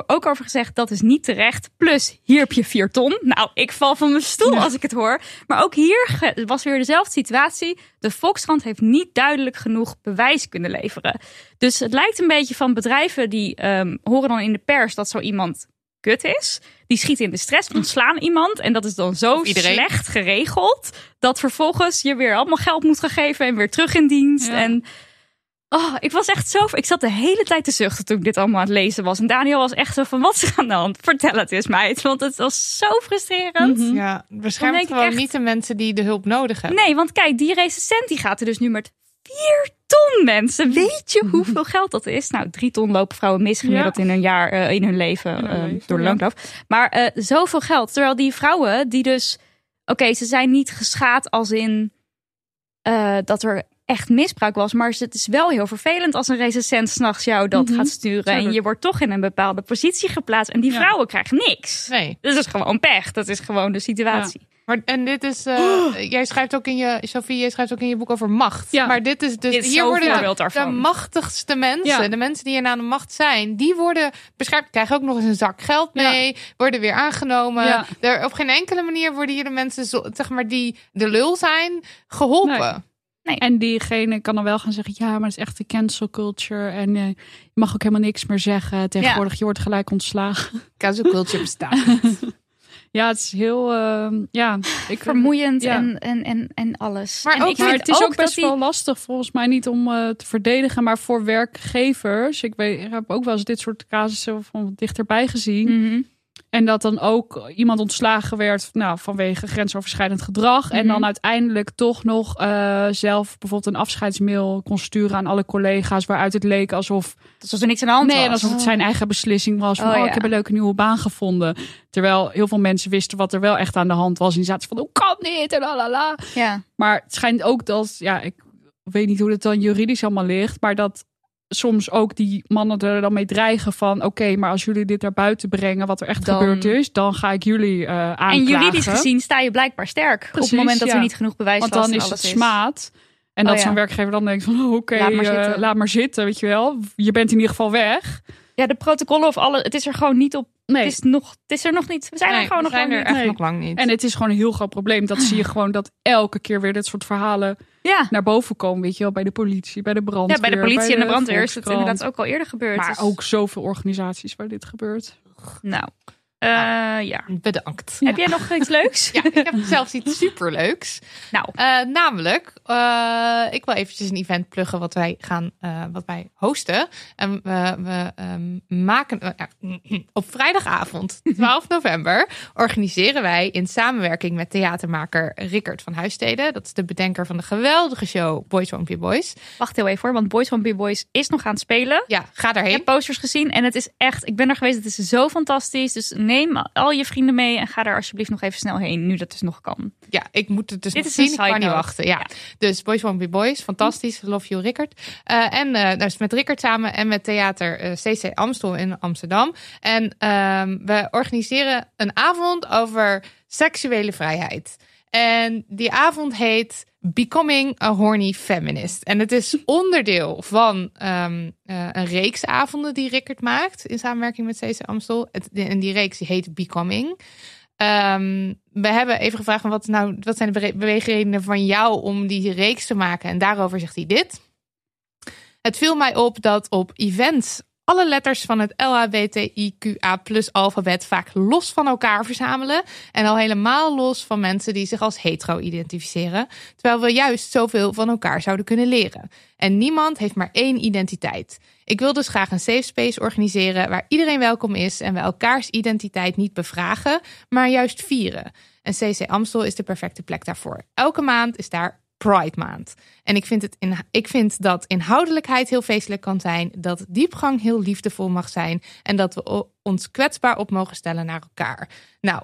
ook over gezegd dat is niet terecht. Plus, hier heb je vier ton. Nou, ik val van mijn stoel als ik het hoor. Maar ook hier was weer dezelfde situatie. De Volkskrant heeft niet duidelijk genoeg bewijs kunnen leveren. Dus het lijkt een beetje van bedrijven die ehm, horen dan in de pers dat zo iemand kut is. Die schieten in de stress, ontslaan iemand. En dat is dan zo slecht geregeld. Dat vervolgens je weer allemaal geld moet gaan geven en weer terug in dienst. Ja. En oh, ik was echt zo. Ik zat de hele tijd te zuchten toen ik dit allemaal aan het lezen was. En Daniel was echt zo van: wat is er aan de hand? Vertel het eens, meid. Want het was zo frustrerend. Mhm. Ja, Dan ik gewoon echt- niet de mensen die de hulp nodig hebben. Nee, want kijk, die recensent die gaat er dus nu met 4 ton mensen. Weet je hoeveel geld dat is? Nou, 3 ton lopen vrouwen mis gemiddeld in hun jaar, eh, in hun leven, In hun eh, leven, door de ja. loonkloof. Maar eh, zoveel geld. Terwijl die vrouwen die dus, oké, ze zijn niet geschaad als in eh, dat er echt misbruik was. Maar het is wel heel vervelend als een recensent s'nachts jou dat Mhm, gaat sturen. En je wordt toch in een bepaalde positie geplaatst. En die Ja. vrouwen krijgen niks. Nee. Dus dat is gewoon pech. Dat is gewoon de situatie. Maar, en dit is, eh, jij schrijft ook in je, Sophie, jij schrijft ook in je boek over macht. Ja. Maar dit is dus, Dit is hier worden de, de machtigste mensen, Ja. de mensen die hier aan de macht zijn, die worden beschermd, krijgen ook nog eens een zak geld mee, worden weer aangenomen. Ja. Er, op geen enkele manier worden hier de mensen, zeg maar, die de lul zijn, geholpen. En diegene kan dan wel gaan zeggen: ja, maar het is echt de cancel culture. En eh, je mag ook helemaal niks meer zeggen. Tegenwoordig, je wordt gelijk ontslagen. Cancel culture bestaat. Ja, het is heel. eh, ja, ik Vermoeiend Ja. en, en, en, en alles. Maar en ook- ik Maar het is ook best die- wel lastig volgens mij niet om eh, te verdedigen, maar voor werkgevers. Ik, weet, ik heb ook wel eens dit soort casussen van dichterbij gezien. Mhm. En dat dan ook iemand ontslagen werd nou, vanwege grensoverschrijdend gedrag. En Mhm. dan uiteindelijk toch nog eh, zelf bijvoorbeeld een afscheidsmail kon sturen aan alle collega's. Waaruit het leek alsof. Alsof er niks aan de hand Nee, was. en alsof het zijn eigen beslissing was. Van, Oh, oh, ja. ik heb een leuke nieuwe baan gevonden. Terwijl heel veel mensen wisten wat er wel echt aan de hand was. En die zaten van, hoe kan dit? En lalala. Ja. Maar het schijnt ook dat, ja, ik weet niet hoe het dan juridisch allemaal ligt, maar dat soms ook die mannen er dan mee dreigen van... oké, maar als jullie dit naar buiten brengen, wat er echt Dan- gebeurd is... dan ga ik jullie En aanklagen. juridisch gezien sta je blijkbaar sterk. op het moment dat ja. er niet genoeg bewijs Want dan en is het alles smaad. En dat Oh, ja. zo'n werkgever dan denkt van... oké, Laat maar eh, zitten. laat maar zitten, weet je wel. Je bent in ieder geval weg. Ja, de protocollen of alle, het is er gewoon niet op. Nee. Het, is nog, het is er nog niet. We zijn Nee, er gewoon nog lang er niet. echt Nee. nog lang niet. En het is gewoon een heel groot probleem. Dat zie je gewoon dat elke keer weer dit soort verhalen Ja. naar boven komen. Weet je wel, bij de politie, bij de brandweer. ja, bij de politie en de brandweer is het inderdaad ook al eerder gebeurd. Maar Dus- ook zoveel organisaties waar dit gebeurt. Nou, eh, ja. Bedankt. Heb jij nog iets leuks? Ja, ik heb zelfs iets superleuks. Nou, Eh, namelijk, eh, ik wil eventjes een event pluggen wat wij gaan, wat wij hosten. En we, we ehm, maken op vrijdagavond, 12 november, organiseren wij in samenwerking met theatermaker Rickert van Huisteden. Dat is de bedenker van de geweldige show Boys Won't Be Boys. wacht heel even hoor, want Boys Won't Be Boys is nog aan het spelen. Ja, ga Ik daarheen. heb posters gezien en het is echt, ik ben er geweest, het is zo fantastisch. Dus neem al je vrienden mee en ga daar alsjeblieft nog even snel heen, nu dat dus nog kan. Ja, ik moet het dus Dit nog is zien. Ik kan niet wachten. Ja. Ja. Dus Boys Won't Be Boys, fantastisch. Love you, Rickert. Eh, en eh dus met Rickert samen en met theater eh, CC Amstel in Amsterdam. En ehm, we organiseren een avond over seksuele vrijheid. En die avond heet Becoming a Horny Feminist. En het is onderdeel van ehm, eh, een reeks avonden die Rickert maakt in samenwerking met CC Amstel. En die reeks die heet Becoming. Ehm, we hebben even gevraagd: wat, nou, wat zijn de bewe- beweegredenen van jou om die reeks te maken? En daarover zegt hij dit. Het viel mij op dat op events alle letters van het LHBTIQA plus alfabet vaak los van elkaar verzamelen. En al helemaal los van mensen die zich als hetero identificeren. Terwijl we juist zoveel van elkaar zouden kunnen leren. En niemand heeft maar één identiteit. Ik wil dus graag een safe space organiseren waar iedereen welkom is en we elkaars identiteit niet bevragen, maar juist vieren. En CC Amstel is de perfecte plek daarvoor. Elke maand is daar Pride Maand. En ik vind, het in, ik vind dat inhoudelijkheid heel feestelijk kan zijn, dat diepgang heel liefdevol mag zijn en dat we ons kwetsbaar op mogen stellen naar elkaar. Nou,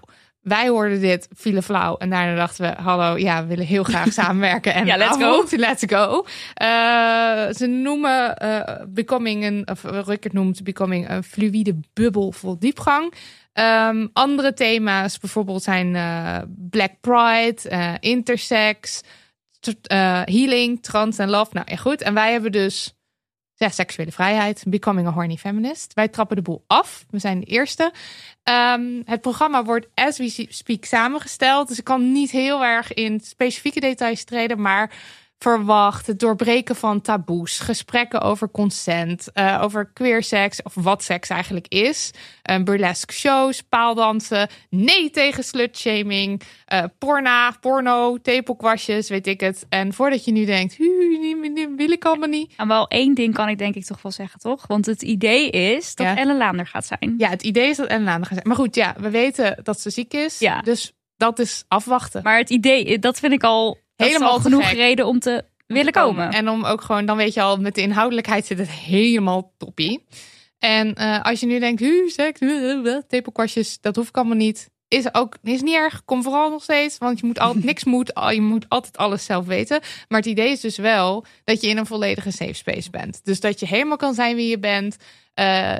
wij hoorden dit, vielen flauw en daarna dachten we, hallo, ja, we willen heel graag samenwerken. En Ja, let's go. Let's go. Eh, ze noemen eh, Becoming een, of Ruckert noemt Becoming een fluïde bubbel vol diepgang. Ehm, andere thema's bijvoorbeeld zijn eh, Black Pride, intersex, eh, healing, trans en love. Nou, ja, goed. En wij hebben dus ja, seksuele vrijheid, becoming a horny feminist. Wij trappen de boel af. We zijn de eerste. Ehm, het programma wordt as we speak samengesteld. Dus ik kan niet heel erg in specifieke details treden, maar verwacht het doorbreken van taboes, gesprekken over consent, eh, over queer seks of wat seks eigenlijk is, eh, burlesque shows, paaldansen, nee tegen slutshaming, eh porna, porno, tepelkwastjes, weet ik het. En voordat je nu denkt, "Hu, die, die wil ik allemaal niet. En wel één ding kan ik denk ik toch wel zeggen, toch? Want het idee is dat Ja. Ellen Laander gaat zijn. Ja, het idee is dat Ellen aan gaat zijn. Maar goed, ja, we weten dat ze ziek is. Ja. Dus dat is afwachten. Maar het idee, dat vind ik al Helemaal genoeg gek. reden om te willen komen. En om ook gewoon, dan weet je al, met de inhoudelijkheid zit het helemaal toppie. En eh, als je nu denkt, hu, seks, tepelkwastjes, dat hoeft allemaal niet. Is ook is niet erg. Kom vooral nog steeds, want je moet altijd niks moet. al- Je moet altijd alles zelf weten. Maar het idee is dus wel dat je in een volledige safe space bent. Dus dat je helemaal kan zijn wie je bent. eh,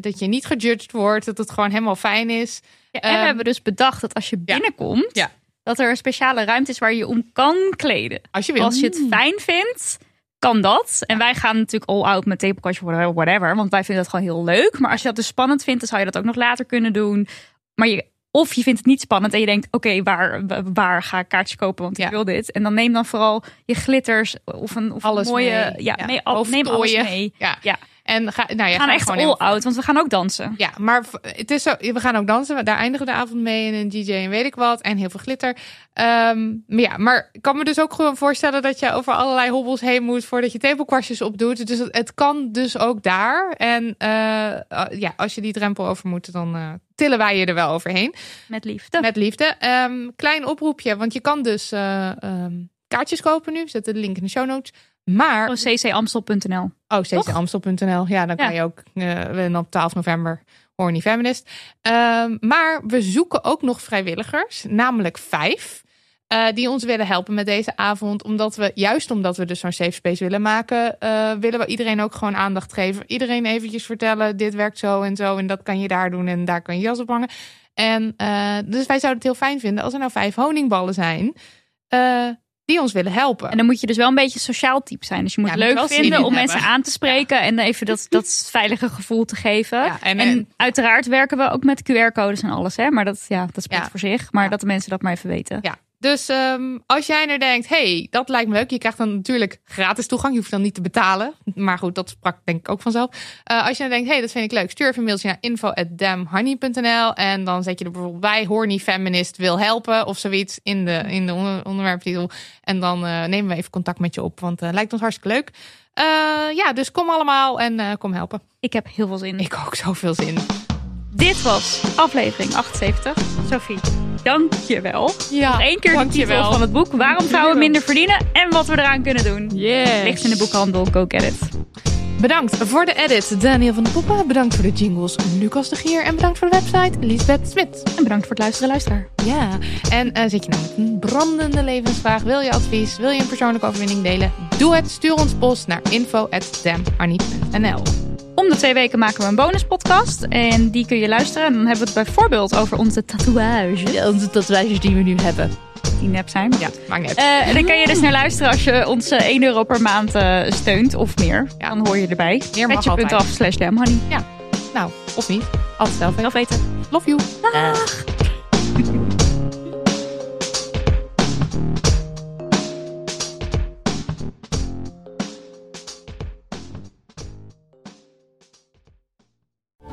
dat je niet gejudged wordt. Dat het gewoon helemaal fijn is. Ja, en Ehm, we hebben dus bedacht dat als je ja. binnenkomt, Ja. Dat er een speciale ruimte is waar je je om kan kleden. Als je wil. Als je het fijn vindt, kan dat. En wij gaan natuurlijk all out met tepelkastje, whatever, whatever. Want wij vinden dat gewoon heel leuk. Maar als je dat dus spannend vindt, dan zou je dat ook nog later kunnen doen. Maar je, of je vindt het niet spannend en je denkt, oké, waar, waar ga ik kaartjes kopen? Want Ja. ik wil dit. En dan neem dan vooral je glitters of een, of Alles een mooie... mee. Ja, Ja. mee, al- neem alles mee. Ja. Ja. En ga, nou, je We gaan echt gewoon all out, want we gaan ook dansen. Ja, maar het is zo, we gaan ook dansen. Daar eindigen we de avond mee en een DJ en weet ik wat. En heel veel glitter. Ehm, maar ja, maar ik kan me dus ook gewoon voorstellen dat je over allerlei hobbels heen moet voordat je tepelkwastjes opdoet. Dus het, het kan dus ook daar. En eh, uh, ja, als je die drempel over moet, dan eh, tillen wij je er wel overheen. Met liefde. Met liefde. Ehm, klein oproepje, want je kan dus eh, ehm, kaartjes kopen nu. Zetten de link in de show notes. Maar ccamstel.nl. Oh, ccamstel.nl. Ja, dan kan Ja. je ook en op 12 november Horny Feminist. Ehm, maar we zoeken ook nog vrijwilligers, namelijk vijf. eh, die ons willen helpen met deze avond. Omdat we, juist omdat we dus zo'n safe space willen maken, eh, willen we iedereen ook gewoon aandacht geven. Iedereen eventjes vertellen, dit werkt zo en zo en dat kan je daar doen en daar kan je jas op hangen. En dus wij zouden het heel fijn vinden als er nou vijf honingballen zijn. Die ons willen helpen. En dan moet je dus wel een beetje sociaal type zijn. Dus je moet Ja, moet leuk vinden in om mensen hebben. aan te spreken. En even dat, dat veilige gevoel te geven. Ja, en, en, eh, uiteraard werken we ook met QR-codes en alles. Hè? Maar dat, ja, dat spreekt voor zich. Maar dat de mensen dat maar even weten. Ja, dus ehm, als jij er denkt, hey, dat lijkt me leuk. Je krijgt dan natuurlijk gratis toegang. Je hoeft dan niet te betalen. Maar goed, dat sprak denk ik ook vanzelf. Eh, als je dan denkt, hey, dat vind ik leuk. Stuur even een mailtje naar info.damhoney.nl En dan zet je er bijvoorbeeld bij, horny feminist wil helpen. Of zoiets in de, in de onder- onderwerptitel. En dan eh, nemen we even contact met je op. Want het lijkt ons hartstikke leuk. Eh, ja, dus kom allemaal en eh, kom helpen. Ik heb heel veel zin. Ik ook zoveel zin. Dit was aflevering 78. Sophie, dank je wel. Ja, Nog één keer de dankjewel. titel van het boek. Waarom vrouwen minder verdienen en wat we eraan kunnen doen. Yes. Ligt in de boekhandel. Go get it. Bedankt voor de edit, Daniel van de Poppen. Bedankt voor de jingles, Lucas de Gier. En bedankt voor de website, Lisbeth Smit. En bedankt voor het luisteren, luisteraar. Ja, en eh, zit je nou met een brandende levensvraag? Wil je advies? Wil je een persoonlijke overwinning delen? Doe het. Stuur ons post naar info.damharniet.nl Om de twee weken maken we een bonuspodcast. En die kun je luisteren. En dan hebben we het bijvoorbeeld over onze tatoeages. Onze tatoeages die we nu hebben. Die nep zijn. Ja, maakt niet uit. Eh, en dan kan je dus naar luisteren als je ons eh, 1 euro per maand eh, steunt of meer. Ja. Dan hoor je erbij. Meer mag altijd. Petje.af slash damhoney. Nou, of niet. Altijd zelf. Weten. Love you.